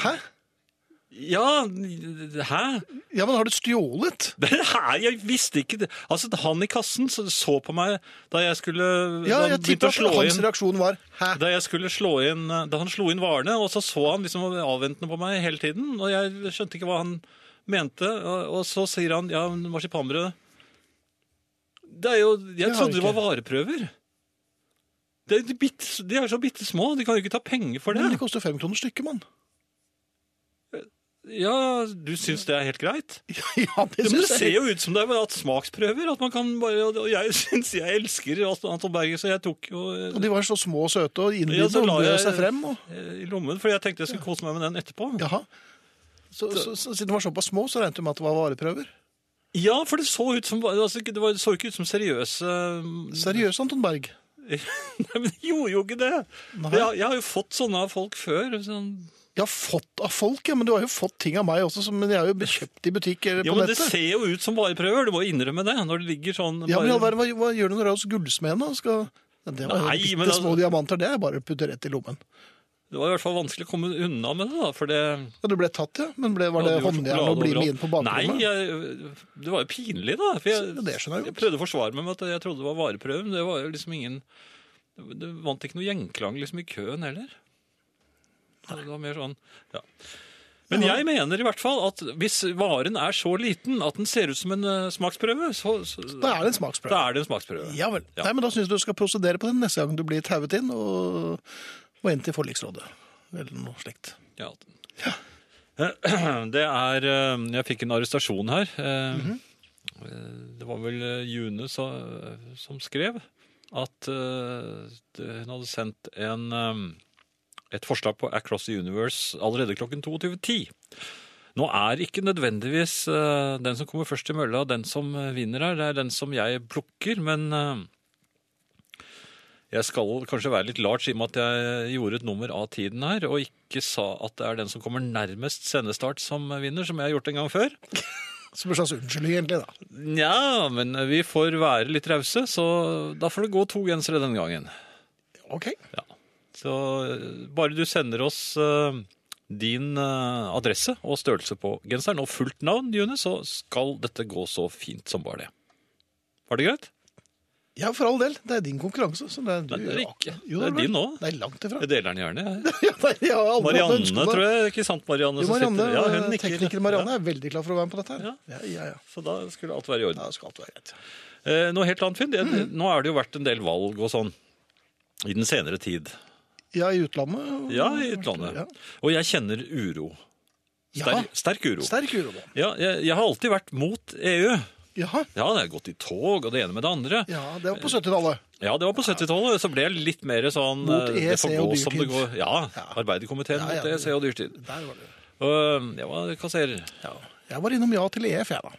Hæ? Ja, hæ? Ja, men har du stjålet? Nei, jeg visste ikke det. Altså, Han i kassen så, så på meg da jeg skulle Ja, jeg tipper slå at hans inn reaksjon var hæ? da jeg skulle slå inn Da han slo inn varene, og så så han liksom avventende på meg hele tiden, og jeg skjønte ikke hva han mente, og, og så sier han ja, marsipanbrød Det er jo Jeg trodde det var vareprøver. De, de, de er så bitte små, de kan jo ikke ta penger for det. Men det. det koster fem kroner stykket, mann. Ja, du syns det er helt greit? ja, det Ja, men det ser jo ut som det er at smaksprøver. At man kan bare, og jeg syns jeg elsker Anton Berger, så jeg tok jo Og eh, de var så små og søte og Ja, innbydende så og bød seg frem. Og... i lommen, for jeg tenkte jeg skulle kose meg med den etterpå. Jaha. Så, så, så, siden de var såpass små, så regnet du med at det var vareprøver? Ja, for det så ut som altså, Det var, det så ikke ut som seriøse Seriøse Anton Berg. Nei, men det gjorde jo ikke det! Jeg, jeg har jo fått sånne av folk før. Sånn. Jeg har fått av folk, ja, men du har jo fått ting av meg også, som men jeg har jo kjøpt i butikk eller Ja, på men Det nettet. ser jo ut som vareprøver, du må innrømme det. Når det ligger sånn Ja, men i all bare- verden, hva, hva gjør du når du er hos gullsmeden? da? Skal... Ja, Det var Nei, bitte men små altså- diamanter, det er bare å putte rett i lommen. Det var i hvert fall vanskelig å komme unna med det, da. For det Ja, Du ble tatt, ja? Men ble, var det Ja, det håndjern sjokolade og bli med overalt. inn på bakrommet? Nei, jeg, det var jo pinlig, da. For jeg, Ja, det skjønner jeg jeg godt. prøvde å forsvare meg med at jeg trodde det var vareprøven. det var jo liksom ingen Det vant ikke noe gjenklang liksom i køen heller. Det var mer sånn, ja. Men jeg mener i hvert fall at hvis varen er så liten at den ser ut som en eh, smaksprøve, så, så Da er det en smaksprøve. da er det en smaksprøve. Ja vel. Ja. Nei, men Da syns jeg du skal prosedere på den neste gang du blir tauet inn og og inn til forliksrådet. Eller noe slikt. Ja. Det er eh, Jeg fikk en arrestasjon her. Eh, Mhm. eh, Det var vel eh, June som skrev at eh, det- hun hadde sendt en, eh, et forslag på Across the Universe allerede klokken 22.10. Nå er ikke nødvendigvis eh, den som kommer først til mølla, den som eh, vinner her. Det er den som jeg plukker, men eh, jeg skal kanskje være litt large i og med at jeg gjorde et nummer av tiden her, og ikke sa at det er den som kommer nærmest sendestart som vinner, som jeg har gjort en gang før. Som en slags unnskyldning, egentlig. da. Nja, men vi får være litt rause, så da får det gå to gensere denne gangen. Ok. Så eh, bare du sender oss eh, din eh, adresse og størrelse på genseren og fullt navn, June, så skal dette gå så fint som bare det. Var det greit? Ja, for all del. Det er din konkurranse. Så det er, du, Nei, det er ikke. Jo, Det er din nå. Nei, langt ifra. Jeg deler den gjerne. Ja, nei, har hatt Marianne, det. tror jeg. Ikke sant, Marianne? Jo, Marianne, ja, hun nikker. tekniker Marianne er veldig klar for å være med på dette her. Ja. Ja, ja, ja. Ja, så da skulle alt være i orden. Da skal alt være greit. Eh, noe helt annet, Finn. Det, Mhm. Nå er det jo vært en del valg og sånn i den senere tid. Ja, i utlandet. Ja, i utlandet. Ja. Og jeg kjenner uro. Ja. Sterk, sterk uro. Sterk uro, da. Ja, jeg, jeg har alltid vært mot EU. Jaha. Ja, det har gått i tog og det ene med det andre. Ja, det var på 70-tallet. Ja, det var på 70-tallet. Så ble jeg litt mer sånn Mot eh, får EEC og dyrtid. Ja, Ja. Arbeiderkomiteen Ja, ja. mot EC og dyrtid. Der var det. Eh, jeg var kasserer. Ja. Jeg var innom ja til EF, jeg, da.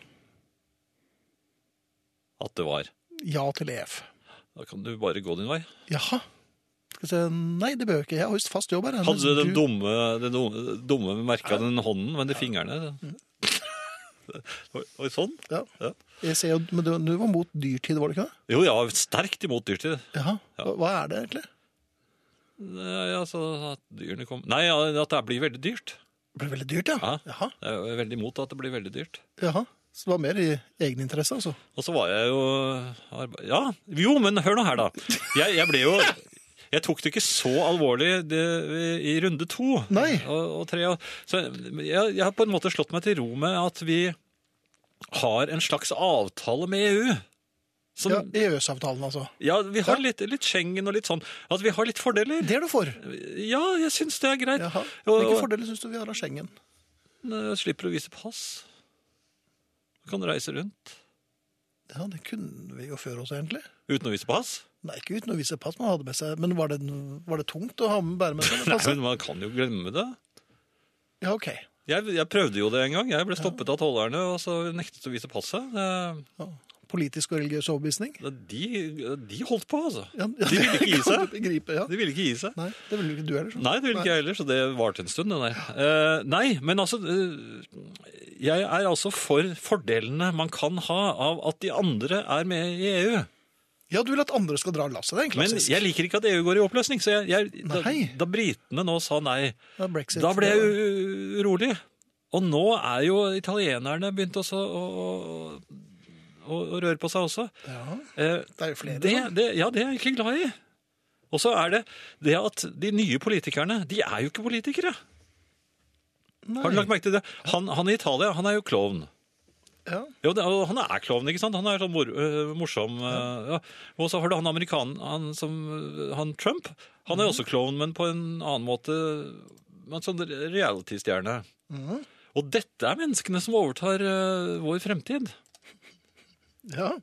At det var. Ja til EF. Da kan du bare gå din vei. Jaha. Skal se Nei, det bør jeg ikke. Jeg har visst fast jobb her. Hadde du den dumme, den dumme, dumme merka den hånden, men de fingrene mm. oi, sånn? Ja. Ja. Jeg ser jo, men du, du var mot dyrtid, var det ikke det? Jo, ja, sterkt imot dyrtid. Jaha. Ja. Hva, er det egentlig? Nei, altså, at dyrene kom... Nei, at det blir veldig dyrt. Det blir veldig dyrt, ja. Ja. Jeg er veldig imot at det blir veldig dyrt. Jaha. Så det var mer i egeninteresse, altså. Og så var jeg jo Ja, jo, men hør nå her, da. Jeg, jeg ble jo Jeg tok det ikke så alvorlig det, i runde to Nei. og, og tre. Så jeg, jeg har på en måte slått meg til ro med at vi har en slags avtale med EU. Som, Ja, ja, EØS-avtalen, altså. vi har litt, litt Schengen og litt sånn. At vi har litt fordeler. Det er du for. Ja, jeg syns det er greit. Jaha. Hvilke fordeler syns du vi har av Schengen? Jeg slipper å vise pass. Du kan reise rundt Ja, det kunne vi jo før også, egentlig. uten å vise pass. Nei, ikke uten å vise pass man hadde med seg. Men var det, var det tungt å ha med bære med seg? Nei, men man kan jo glemme det. Ja, ok. Jeg, jeg prøvde jo det en gang. Jeg ble stoppet av tollerne og så nektet å vise passet. Det, politisk og religiøs overbevisning? De, de holdt på, altså. Ja, De ville ikke gi seg. begripe, ja. De ville ikke gi seg. Nei, det ville ikke du heller. så. Nei, det ville ikke jeg heller, så det varte en stund. det der. Eh, nei, men altså uh, Jeg er altså for fordelene man kan ha av at de andre er med i EU. Ja, du vil at andre skal dra lasset. Det er en klassisk. Men jeg liker ikke at EU går i oppløsning. Så jeg, jeg, da, da britene nå sa nei, Ja, Brexit, da ble jeg urolig. Og nå er jo italienerne begynt også å, å, å røre på seg også. Ja, Eh, det er jo flere. det, da. det, ja, det er jeg egentlig glad i. Og så er det det at de nye politikerne, de er jo ikke politikere. Nei. Har du lagt merke til det? Han, han i Italia, han er jo klovn. Ja. Jo, det, og han er klovn, ikke sant? Han er sånn mor, øh, morsom. øh, ja. Og så har du han amerikaneren, han, som, han Trump. Han er også klovn, men på en annen måte. En sånn reality-stjerne. Mhm. Og dette er menneskene som overtar øh, vår fremtid. Ja.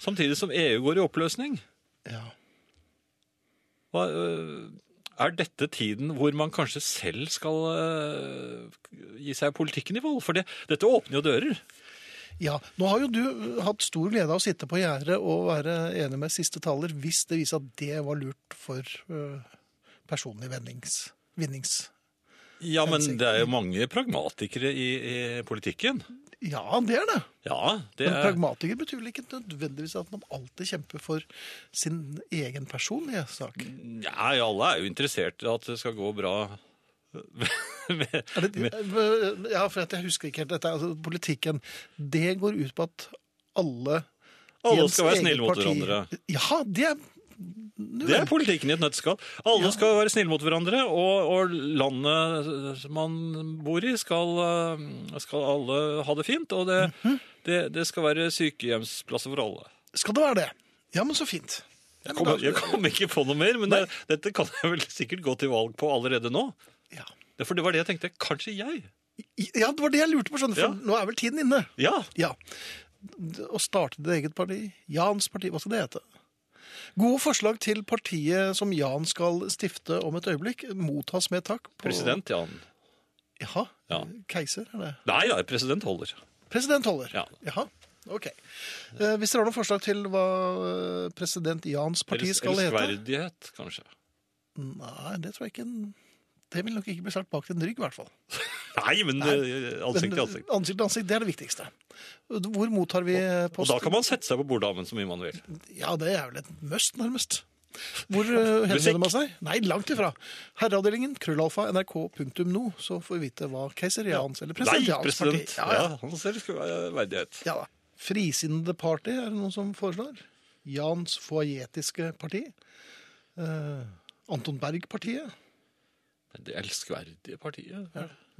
Samtidig som EU går i oppløsning. ja. Hva, øh, er dette tiden hvor man kanskje selv skal øh, gi seg politikken i vold? For det, dette åpner jo dører. Ja, Nå har jo du hatt stor glede av å sitte på gjerdet og være enig med siste taler hvis det viser at det var lurt for øh, personlig vinnings... vinnings. Ja, men det er jo mange pragmatikere i, i politikken. Ja, det er det. Ja, det Men er pragmatiker betyr vel ikke nødvendigvis at man alltid kjemper for sin egen personlige sak? Ja, alle er jo interessert i at det skal gå bra. med, med. ja, for jeg husker ikke helt dette. Altså, politikken, det går ut på at alle alle skal være snille mot hverandre. Ja, det er Det er politikken i et nøtteskall. Alle skal være snille mot hverandre, og, og landet man bor i, skal, eh, skal alle ha det fint. Og det, Mhm. det, det skal være sykehjemsplasser for alle. Skal det være det? Ja, men så fint. Jeg kommer, jeg kommer ikke på noe mer, men det, dette kan jeg vel sikkert gå til valg på allerede nå. Ja. For det var det jeg tenkte. Kanskje jeg? ja, det var det jeg lurte på, skjønner for Ja. nå er vel tiden inne. Ja. Ja. Å starte ditt eget parti. Jans parti, hva skal det hete? Gode forslag til partiet som Jan skal stifte om et øyeblikk, mottas med takk. På... President Jan. Jaha. Ja. Keiser, er det? Nei, ja, president holder. President holder. Ja. Jaha. Ok. Eh, hvis dere har noen forslag til hva eh, president Jans parti skal hete? Elskverdighet, kanskje. Nei, det tror jeg ikke Det vil nok ikke bli sagt bak din rygg, i hvert fall. Nei, men eh, ansikt til ansikt. Ansikt til ansikt, det er det viktigste. Hvor mottar vi Og da kan man sette seg på borddamen så mye man vil. Ja, det er vel et must, nærmest. Hvor henvender man seg? Nei, langt ifra. Herreavdelingen, krøllalfa, nrk.no, så får vi vite hva keiser Jans eller president Jans president! parti Ja, Ja, ja. hans verdighet. ja da. Frisinnede party, er det noen som foreslår? Jans foajetiske parti. Eh, Anton Berg-partiet. Det elskverdige partiet.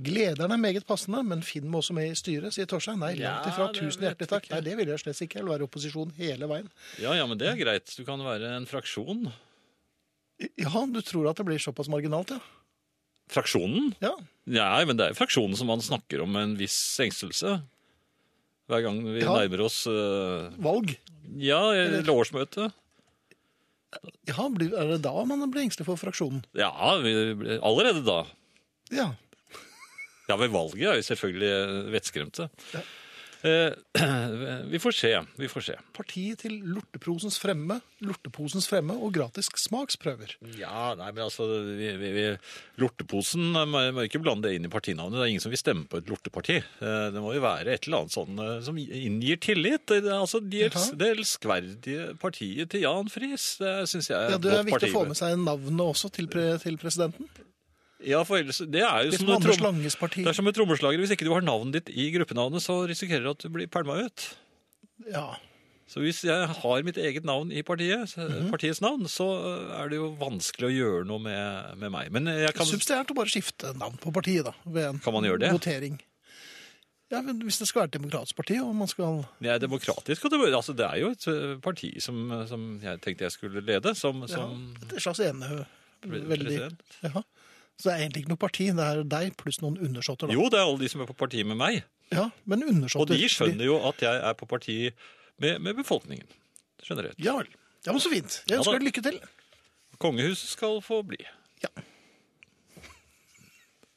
Glederen er meget passende, men Finn må også med i styret, sier Torstein. Nei, langt ifra. Ja, Tusen hjertelig takk. Nei, det vil jeg slett ikke. Jeg vil være opposisjon hele veien. Ja, ja, men det er greit. Du kan være en fraksjon. Ja, du tror at det blir såpass marginalt, ja? Fraksjonen? Ja. Nei, men det er jo fraksjonen som man snakker om med en viss engstelse. Hver gang vi Ja. nærmer oss uh... Valg. Ja, eller årsmøte. Ja, er det da man blir engstelig for fraksjonen? Ja, vi, allerede da. Ja. Ja, ved valget er vi selvfølgelig eh, vettskremte. Ja. Eh, vi får se. Vi får se. Partiet til lorteposens fremme, lorteposens fremme og gratis smaksprøver. Ja, nei, men altså vi, vi, vi, Lorteposen eh, må, må ikke blande det inn i partinavnet. Det er ingen som vil stemme på et lorteparti. Eh, Det må jo være et eller annet sånn som inngir tillit. Det Altså, de. Det elskverdige partiet til Jan Friis, det syns jeg er Ja, et Det er viktig å få med seg navnet også til, pre, til presidenten. Ja, for ellers, det er jo Litt som som Anders Langes parti. det er som et trommeslager. Hvis ikke du har navnet ditt i gruppenavnet, så risikerer du at du blir pælma ut. Ja. Så hvis jeg har mitt eget navn i partiet, mm -hmm. partiets navn, så er det jo vanskelig å gjøre noe med, med meg. Men jeg kan Subsidiært å bare skifte navn på partiet, da. Ved en Kan man gjøre det? votering. Ja, men Hvis det skal være et demokratisk parti, og man skal Det er demokratisk, og det, altså, det er jo et parti som, som jeg tenkte jeg skulle lede, som, ja, Et slags enehø. Veldig president. ja. Så det er egentlig ikke noe parti, det er deg pluss noen undersåtter. da. Jo, det er alle de som er på parti med meg. Ja, men undersåtter... Og de skjønner jo at jeg er på parti med, med befolkningen. Generelt. Ja vel. Ja, men så fint. Jeg ønsker ja, deg lykke til. Kongehuset skal få bli. Ja,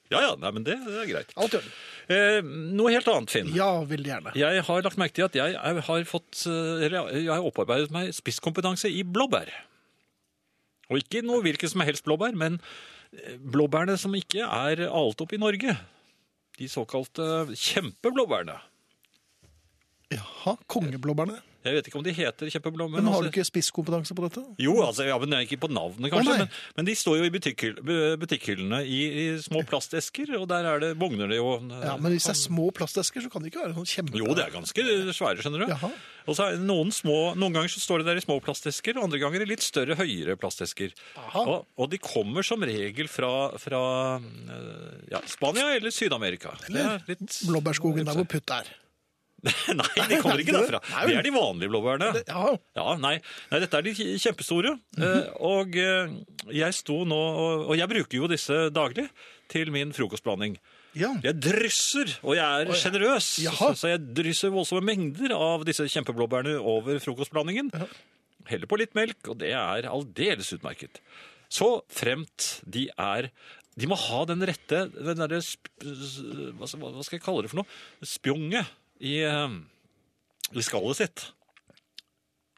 Ja ja, nei, men det, det er greit. alt i orden. Eh, noe helt annet, Finn. Ja, veldig gjerne. Jeg har lagt merke til at jeg har fått eh, Jeg har opparbeidet meg spisskompetanse i blåbær. Og ikke noe hvilket som helst blåbær, men blåbærene som ikke er alt opp i Norge. De såkalte kjempeblåbærene. Jaha, kongeblåbærene. Jeg vet ikke om de heter kjempeblåbær. Men har du altså- ikke spisskompetanse på dette? Jo, altså, ja, men ikke på navnet, kanskje. Oh, men, men de står jo i butikkhyll, butikkhyllene i, i små plastesker, og der er det, bugner det jo eh, Ja, Men hvis det er små plastesker, så kan det ikke være sånn kjempe... Jo, det er ganske svære, skjønner du. Jaha. Og så er noen små, noen ganger så står det der i små plastesker, og andre ganger i litt større, høyere plastesker. Og, og de kommer som regel fra, fra eh, ja, Spania eller Syd-Amerika. Det er litt- Blåbærskogen der hvor putt er. Nei, de kommer ikke derfra. Det er de vanlige blåbærene. Ja, nei, nei, dette er de kjempestore. Eh, Og eh, jeg sto nå, og, jeg bruker jo disse daglig til min frokostblanding. ja. Jeg drysser, og jeg er sjenerøs, så jeg drysser voldsomme mengder av disse kjempeblåbærene over frokostblandingen. Heller på litt melk, og det er aldeles utmerket. Så fremt de er De må ha den rette den derre hva skal jeg kalle det for noe? Spjonget i, eh, i skallet sitt.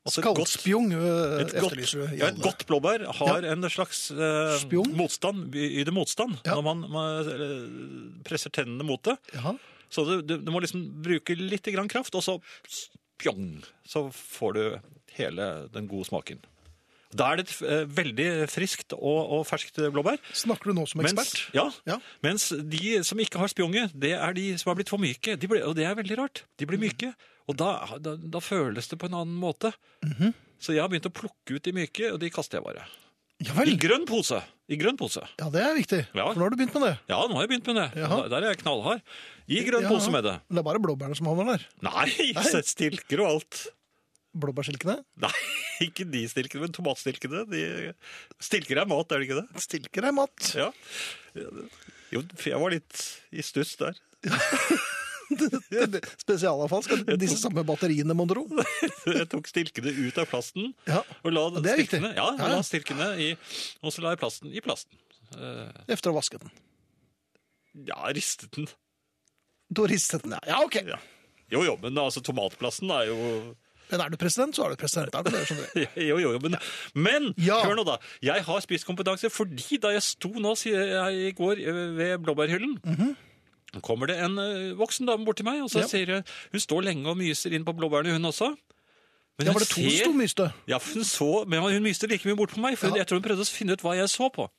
Altså Skallspjong et godt, efterlyser du. ja, et godt blåbær har en slags eh, motstand, yter motstand, Ja. når man, man eh, presser tennene mot det. Jaha. Så du, du, du må liksom bruke litt grann kraft, og så spjong, så får du hele den gode smaken. Da er det et eh, veldig friskt og, og ferskt blåbær. Snakker du nå som Mens, ekspert? ja, Ja. mens de som ikke har spjonge, det er de som har blitt for myke. De ble, og det er veldig rart. De blir myke, og da, da, da føles det på en annen måte. Mhm. Så jeg har begynt å plukke ut de myke, og de kaster jeg bare. Ja I grønn pose. I grønn pose. Ja, det er viktig. Ja. For nå har du begynt med det. Ja, nå har jeg begynt med det. Jaha. Der er jeg knallhard. I grønn Ja. pose med det. Men det er bare blåbærene som havner der. Nei, Nei. stilker og alt. Blåbærstilkene. Nei, ikke de stilkene, men tomatstilkene. De... Stilker er mat, er det ikke det? Stilker er mat. Ja. Jo, for jeg var litt i stuss der. Spesialavfall skal disse samme batteriene, mon tro. Jeg tok stilkene ut av plasten. Ja. Og la det er viktig. ja, Ja, la stilkene i, og så la jeg plasten i plasten. Eh, Efter å ha vasket den. Ja, ristet den. Du ristet den, ja. Ja, ok. Ja. Jo, jo, men altså tomatplasten er jo Men er du president, så er du president. Er du. Jo, jo, jo, men, men Ja. hør nå da. Jeg har spisskompetanse fordi da jeg sto nå i går eh, ved blåbærhyllen, kommer det en eh, voksen dame bort til meg, og så Ja. sier hun, hun står lenge og myser inn på blåbærene hun også. Men Ja, var det to ser- som sto myste? Ja, hun så, men hun myste like mye bort på meg, for Ja. jeg tror hun prøvde å finne ut hva jeg så på.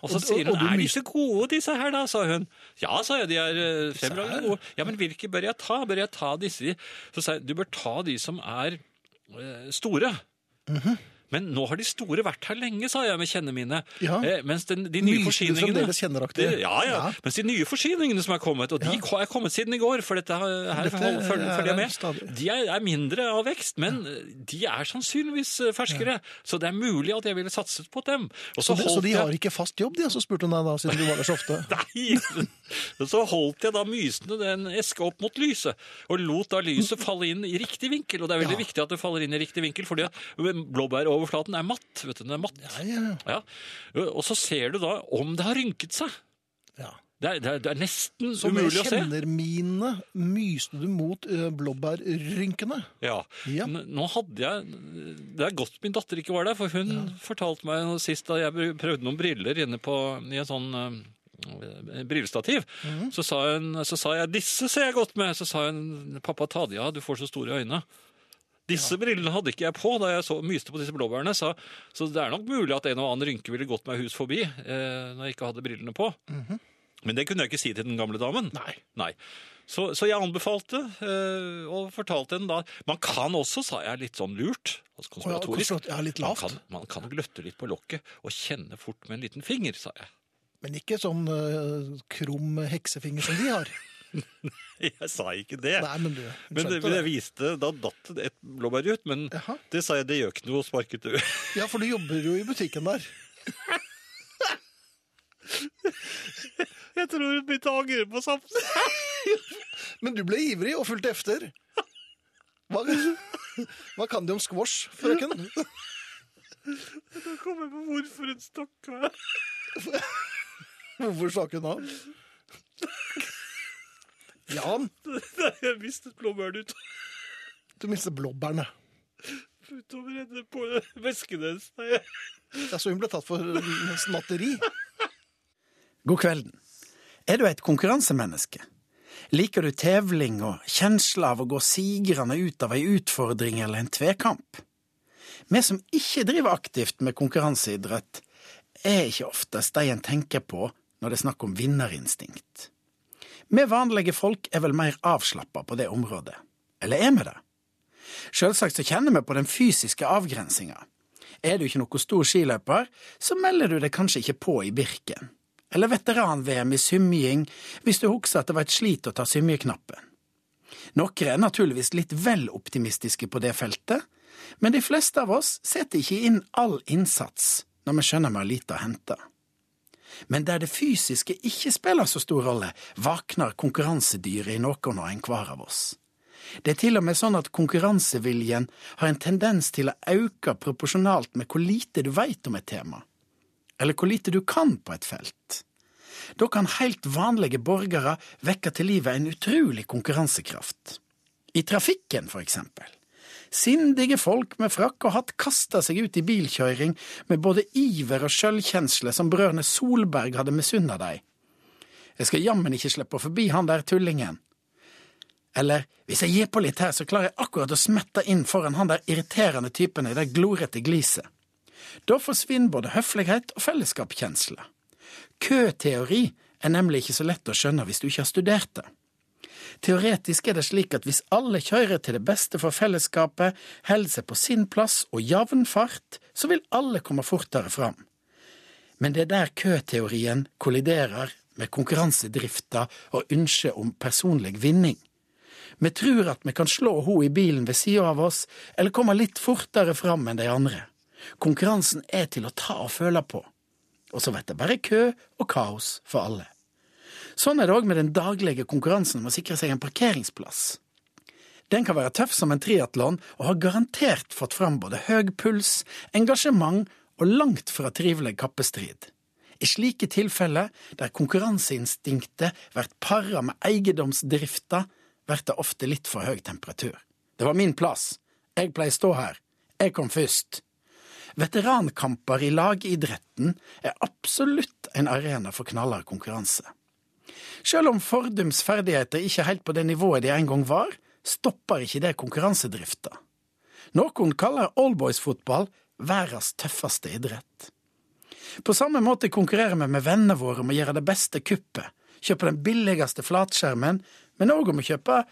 Og så sier hun, er de så gode disse her da, sa hun. Ja, sa jeg, de er eh, fremragende gode. Ja, men hvilke bør jeg ta? Bør jeg ta disse? Så sa jeg, du bør ta de som er store'. store. Mhm. Men nå har de store vært her lenge, sa jeg med kjennene mine. Ja. Eh, mens den, de nye Myste forsyningene det- ja, ja. Mens de nye forsyningene som er kommet, og de er kommet siden i går, for dette her, følger, er jeg med, de er, er mindre av vekst, men de er sannsynligvis eh, ferskere. Så det er mulig at jeg ville satset på dem. Og Så, de, så holdt de har ikke fast jobb, de? Så spurte hun deg da, siden du var der så ofte. Nei! Så holdt jeg da mysende den eska opp mot lyset, og lot da lyset falle inn i riktig vinkel. Og det er veldig viktig at det faller inn i riktig vinkel, fordi at blåbæroverflaten er matt. vet du, den er matt. Ja, ja, Ja. Og så ser du da om det har rynket seg. ja. Det er, det er, det er nesten Så umulig å se. Som kjennermine myste du mot uh, blåbærrynkene? Ja. Ja. Nå hadde jeg Det er godt min datter ikke var der, for hun fortalte meg sist da jeg prøvde noen briller inne på, i en sånn brillestativ. Mhm. så, sa hun, så sa jeg 'disse ser jeg godt med'. Så sa hun 'pappa, ta de av, du får så store øyne'. Disse brillene hadde ikke jeg på da jeg så, myste på disse blåbærene, så, så det er nok mulig at en og annen rynke ville gått meg hus forbi eh, når jeg ikke hadde brillene på. Men det kunne jeg ikke si til den gamle damen. Nei. Nei. Så, så jeg anbefalte, øh, og fortalte henne da Man kan også, sa jeg litt sånn lurt, altså konspiratorisk konspirator- ja, litt man lavt. kan, man kan gløtte litt på lokket og kjenne fort med en liten finger, sa jeg. Men ikke sånn øh, krum heksefinger som de har. Jeg sa ikke det. Nei, men du men det, det. jeg viste, da datt det et blåbær ut, men Jaha. det sa jeg, det gjør ikke noe, sparket du. Ja, for du jobber jo i butikken der. Jeg tror hun begynte å angre på samtalen. Men du ble ivrig og fulgte efter. Hva, hva kan de om squash, frøken? Nå kommer jeg på hvorfor hun stakk av. Hvorfor stakk hun av? Jan, jeg mistet blåbæren ut, du mistet blåbærene. utover henne på vesken hennes. Ja, så hun ble tatt for snatteri. God kvelden. Er du et konkurransemenneske? Liker du tevling og kjensla av å gå sigrende ut av ei utfordring eller en tvekamp? Vi som ikke driver aktivt med konkurranseidrett, er ikke oftest de en tenker på når det er snakk om vinnerinstinkt. Vi vanlige folk er vel mer avslappa på det området. Eller er vi det? Sjølsagt så kjenner vi på den fysiske avgrensinga. Er du ikke noe stor skiløper, så melder du deg kanskje ikke på i Birken. Eller veteran-VM i symjing, hvis du husker at det var et slit å ta symjeknappen. Noen er naturligvis litt vel optimistiske på det feltet, men de fleste av oss setter ikke inn all innsats når vi skjønner vi har lite å hente. Men der det fysiske ikke spiller så stor rolle, vakner konkurransedyret i noen og enhver av oss. Det er til og med sånn at konkurranseviljen har en tendens til å øke proporsjonalt med hvor lite du veit om et tema, eller hvor lite du kan på et felt. Da kan helt vanlige borgere vekke til livet en utrolig konkurransekraft. I trafikken, for eksempel. Sindige folk med frakk og hatt kasta seg ut i bilkjøring med både iver og sjølkjensle som brødrene Solberg hadde misunna dei. Jeg skal jammen ikke slippe forbi han der tullingen. Eller hvis jeg gir på litt her, så klarer jeg akkurat å smette inn foran han der irriterende typen i det glorete gliset. Da forsvinner både høflighet og fellesskapskjensle. Køteori er nemlig ikke så lett å skjønne hvis du ikke har studert det. Teoretisk er det slik at hvis alle kjører til det beste for fellesskapet, holder seg på sin plass og jevn fart, så vil alle komme fortere fram. Men det er der køteorien kolliderer med konkurransedrifta og ønsket om personlig vinning. Vi tror at vi kan slå ho i bilen ved sida av oss, eller komme litt fortere fram enn de andre. Konkurransen er til å ta og føle på. Og så blir det bare kø og kaos for alle. Sånn er det òg med den daglige konkurransen om å sikre seg en parkeringsplass. Den kan være tøff som en triatlon og har garantert fått fram både høy puls, engasjement og langt fra trivelig kappestrid. I slike tilfeller, der konkurranseinstinktet blir para med eiendomsdrifta, blir det ofte litt for høy temperatur. Det var min plass. Jeg pleier stå her. Jeg kom først. Veterankamper i lagidretten er absolutt en arena for knallhard konkurranse. Selv om Fordums ferdigheter ikke er helt på det nivået de en gang var, stopper ikke det konkurransedrifta. Noen kaller oldboys-fotball verdens tøffeste idrett. På samme måte konkurrerer vi med vennene våre om å gjøre det beste kuppet, kjøpe den billigste flatskjermen, men òg om å kjøpe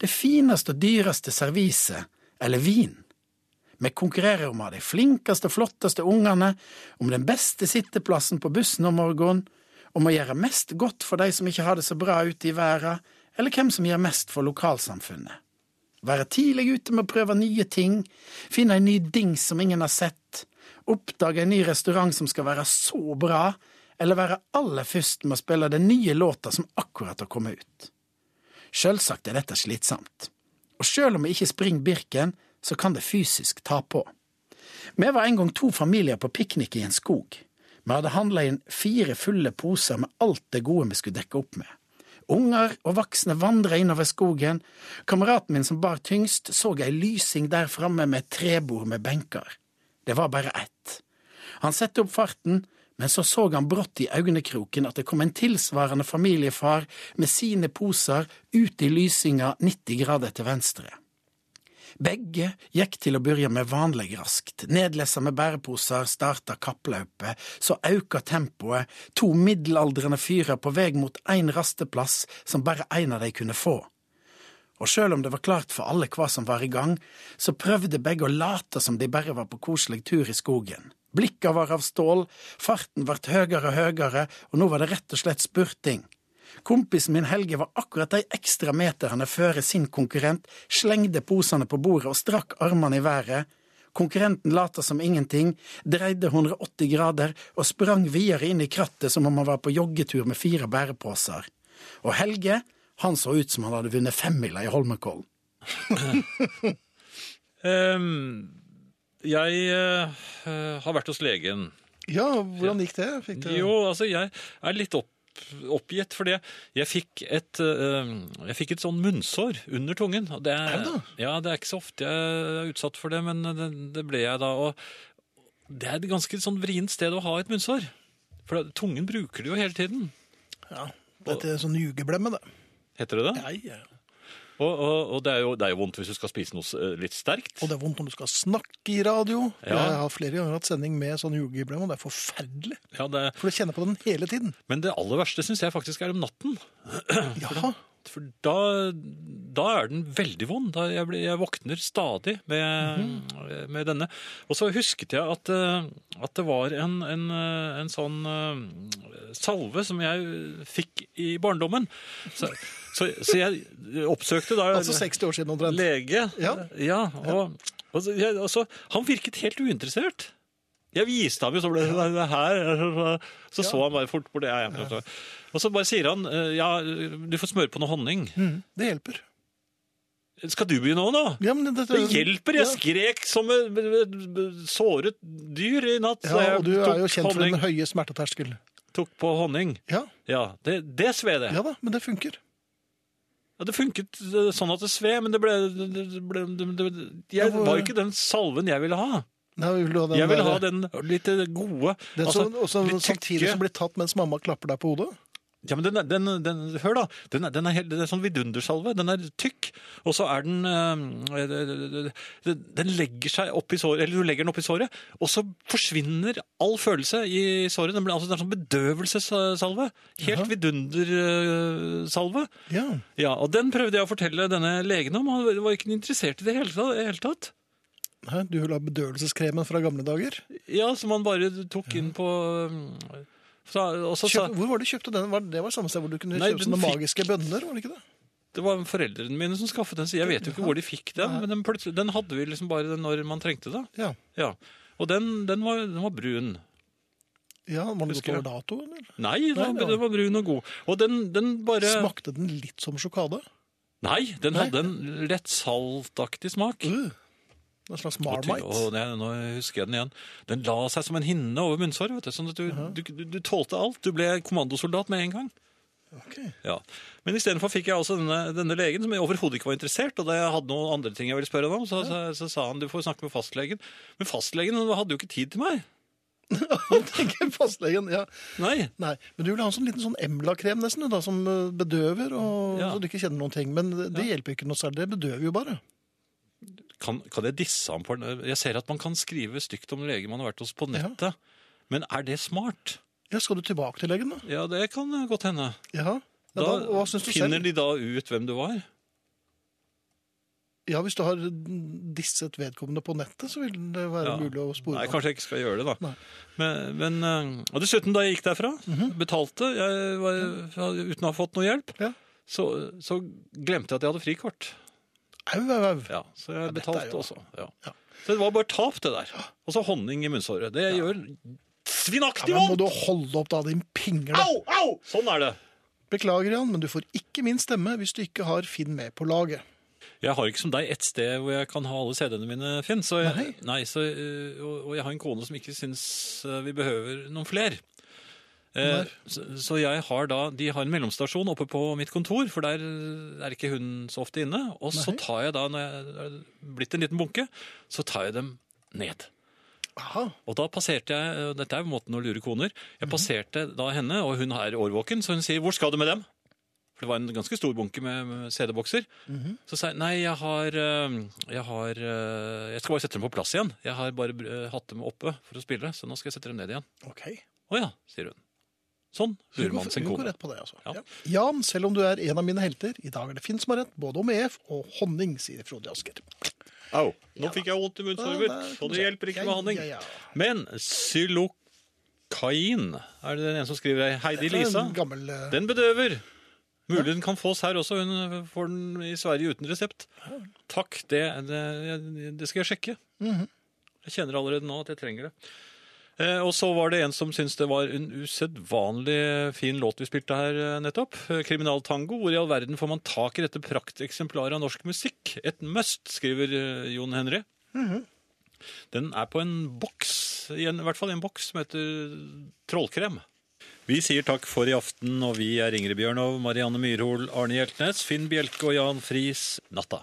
det fineste og dyreste serviset eller vin. Vi konkurrerer om å ha de flinkeste og flotteste ungene, om den beste sitteplassen på bussen om morgenen, om å gjøre mest godt for de som ikke har det så bra ute i verden, eller hvem som gjør mest for lokalsamfunnet. Være tidlig ute med å prøve nye ting, finne en ny dings som ingen har sett, oppdage en ny restaurant som skal være så bra, eller være aller først med å spille den nye låta som akkurat har kommet ut. Sjølsagt er dette slitsomt, og sjøl om vi ikke springer Birken, så kan det fysisk ta på. Vi var en gang to familier på piknik i en skog. Vi hadde handla inn fire fulle poser med alt det gode vi skulle dekke opp med. Unger og voksne vandra innover skogen. Kameraten min som bar tyngst, så ei lysing der framme med et trebord med benker. Det var bare ett. Han satte opp farten, men så så han brått i øynekroken at det kom en tilsvarende familiefar med sine poser ut i lysinga 90 grader til venstre. Begge gikk til å begynne med vanlig raskt. Nedlessa med bæreposer starta kappløpet, så auka tempoet, to middelaldrende fyrer på vei mot én rasteplass som bare én av de kunne få. Og sjøl om det var klart for alle hva som var i gang, så prøvde begge å late som de bare var på koselig tur i skogen. Blikka var av stål, farten vart høgere og høgere, og nå var det rett og slett spurting. Kompisen min Helge var akkurat de ekstra meterne før sin konkurrent slengde posene på bordet og strakk armene i været. Konkurrenten lata som ingenting, dreide 180 grader og sprang videre inn i krattet som om han var på joggetur med fire bæreposer. Og Helge, han så ut som han hadde vunnet femmila i Holmenkollen. um, jeg uh, har vært hos legen. Ja, hvordan gikk det? Fikk du... Jo, altså jeg er litt opp oppgitt, fordi jeg fikk et, eh, jeg fikk et sånn munnsår under tungen. Og det, Er? Ja, det er ikke så ofte jeg er utsatt for det, men det, det ble jeg da. Og det er et ganske sånn vrient sted å ha et munnsår. For tungen bruker det jo hele tiden. Ja, Dette er sånn jugeblemme, det. Heter det det? Nei, ja. Og, og, og det, er jo, det er jo vondt hvis du skal spise noe eh, litt sterkt. Og det er vondt når du skal snakke i radio. Ja. Jeg har flere ganger hatt sending med sånn jugeblemme, og det er forferdelig. Ja, det, For du kjenner på den hele tiden. men det aller verste syns jeg faktisk er om natten. Ja, For da, da er den veldig vond. Jeg, blir- jeg våkner stadig med, med denne. Og så husket jeg at, eh, at det var en, en, eh, en sånn eh, salve som jeg fikk i barndommen. Så, så, så jeg oppsøkte da altså 60 år siden omtrent. lege. Ja. og, og, så, jeg, og så, han virket helt uinteressert. Jeg viste ham jo, så ble det det her. Så så han bare fort på det. Ja, ja. Og så bare sier han eh, ja, du får smøre på noe honning. Mm, det hjelper. Skal du begynne òg, da? Ja, men det, Det hjelper! Jeg skrek som et et- et såret dyr i natt. Ja, og du er jo kjent kjent for den høye smerteterskel. Tok på honning. Ja, Ja, det, det sved det. ja da, men det funker. Ja, det funket eh, sånn at det sved, men det ble, det ble det, det, jeg, var ikke den salven jeg ville ha. Nei, vil du ha den Jeg vil der- ha den litt gode. Den altså, som, også, litt samtidig som blir tatt mens mamma klapper deg på hodet. Ja, men den, er- den, den, hør da, den er, den er, helt, den er sånn vidundersalve, den er tykk, og så er den, øh, den legger seg opp i såret, eller du legger den opp i såret, og så forsvinner all følelse i såret, den blir altså det er sånn bedøvelsessalve, helt vidundersalve. Ja. Ja, og den prøvde jeg å fortelle denne legen om, og han var ikke interessert i det hele tatt. Hele tatt. Nei, du vil ha bedøvelseskremen fra gamle dager. Ja, som man bare tok inn på... øh, så, og så Kjøp, hvor var det du kjøpte den? Var det var samme sted hvor du kunne Nei, kjøpe sånne fikk- magiske bønner, var det ikke det? Det var foreldrene mine som skaffet den, så jeg vet jo ikke hvor de fikk den. Men den, den hadde vi liksom bare når man trengte det. Ja. Ja. Og den, den, var, den var brun. Ja, Var den gått over dato, eller? Nei, den, Nei, det var- den var brun og god. Og den, den bare Smakte den litt som sjokade? Nei, den Nei. hadde en lett saltaktig smak. Uh, en slags marmite? Å, nei, nå husker jeg den igjen. Den la seg som en hinne over munnsåret. vet du, Sånn at du, du, du, du tålte alt. Du ble kommandosoldat med en gang. Ok. Ja. Men istedenfor fikk jeg også denne, denne legen, som jeg overhodet ikke var interessert. Og da jeg hadde noen andre ting jeg ville spørre om, så, så, så sa han du får snakke med fastlegen. Men fastlegen hadde jo ikke tid til meg. Tenker fastlegen, ja. Nei. Nei, men du vil ha en sånn liten sånn Emla-krem nesten, da, som eh, bedøver, og, Ja. så du ikke kjenner noen ting. Men det, det hjelper ikke noe særlig, det bedøver jo bare. Kan, kan jeg disse ham på? Jeg ser at man kan skrive stygt om lege man har vært hos på nettet. Men er det smart? Ja, Skal du tilbake til legen, da? Ja, det kan godt hende. Ja. ja Da, da, hva syns du finner selv? de da ut hvem du var? Ja, Hvis du har disset vedkommende på nettet, så vil det være Ja. mulig å spore Nei, kanskje jeg ikke skal gjøre det, da. Men, men, eh, og dessuten, da jeg gikk derfra, betalte jeg var, uten å ha fått noe hjelp, Ja. så, så glemte jeg at jeg hadde frikort. Au, au, au. Ja, så jeg betalte jo- også. Ja. Ja. Så det var bare tap, det der. Og så honning i munnsåret. Det gjør Ja, svinaktig men må du holde opp, da, din pingle? Au, au! Sånn er det. Beklager, Jan, men du får ikke min stemme hvis du ikke har Finn med på laget. Jeg har ikke som deg ett sted hvor jeg kan ha alle CD-ene mine, Finn. Så jeg, Nei. nei, så, øh, og, og jeg har en kone som ikke syns øh, vi behøver noen fler. Eh, så, så jeg har da, De har en mellomstasjon oppe på mitt kontor, for der er ikke hun så ofte inne. Og så tar jeg da, når jeg er blitt en liten bunke, så tar jeg dem ned. Aha. Og da passerte jeg, dette er måten å lure koner, jeg Mhm. passerte da henne, og hun er årvåken, så hun sier, hvor skal du med dem? For det var en ganske stor bunke med, CD-bokser. Mhm. Så sa jeg, nei, jeg har, øh, jeg har, øh, jeg skal bare sette dem på plass igjen. Jeg har bare hatt dem oppe for å spille, så nå skal jeg sette dem ned igjen. Ok. Å ja, sier hun. Sånn Så lurer man sin kone. rett på det, altså. Ja. Ja. Jan, selv om du er en av mine helter, i dag er det Finn som har rett, både om EF og honning, sier Frode Asker. Au, nå fikk jeg vondt i Ja, kan og det hjelper ikke med honning. ja, ja. Men xylokain, er det den ene som skriver, Heidi er Lisa? gammel... uh... Den bedøver. Mulig den kan fås her også. Hun får den i Sverige uten resept. Takk, det, det, det skal jeg sjekke. Mhm. Jeg kjenner allerede nå at jeg trenger det. Eh, og så var det en som syntes det var en usedvanlig fin låt vi spilte her eh, nettopp. Eh, Kriminaltango. Hvor i all verden får man tak i dette prakteksemplaret av norsk musikk? Et must, skriver Jon Henry. Mhm. Den er på en boks, i, en, i hvert fall en boks som heter Trollkrem. Vi sier takk for i aften, og vi er Ingrid Bjørnov, Marianne Myrhol, Arne Hjeltnes, Finn Bjelke og Jan Friis. Natta.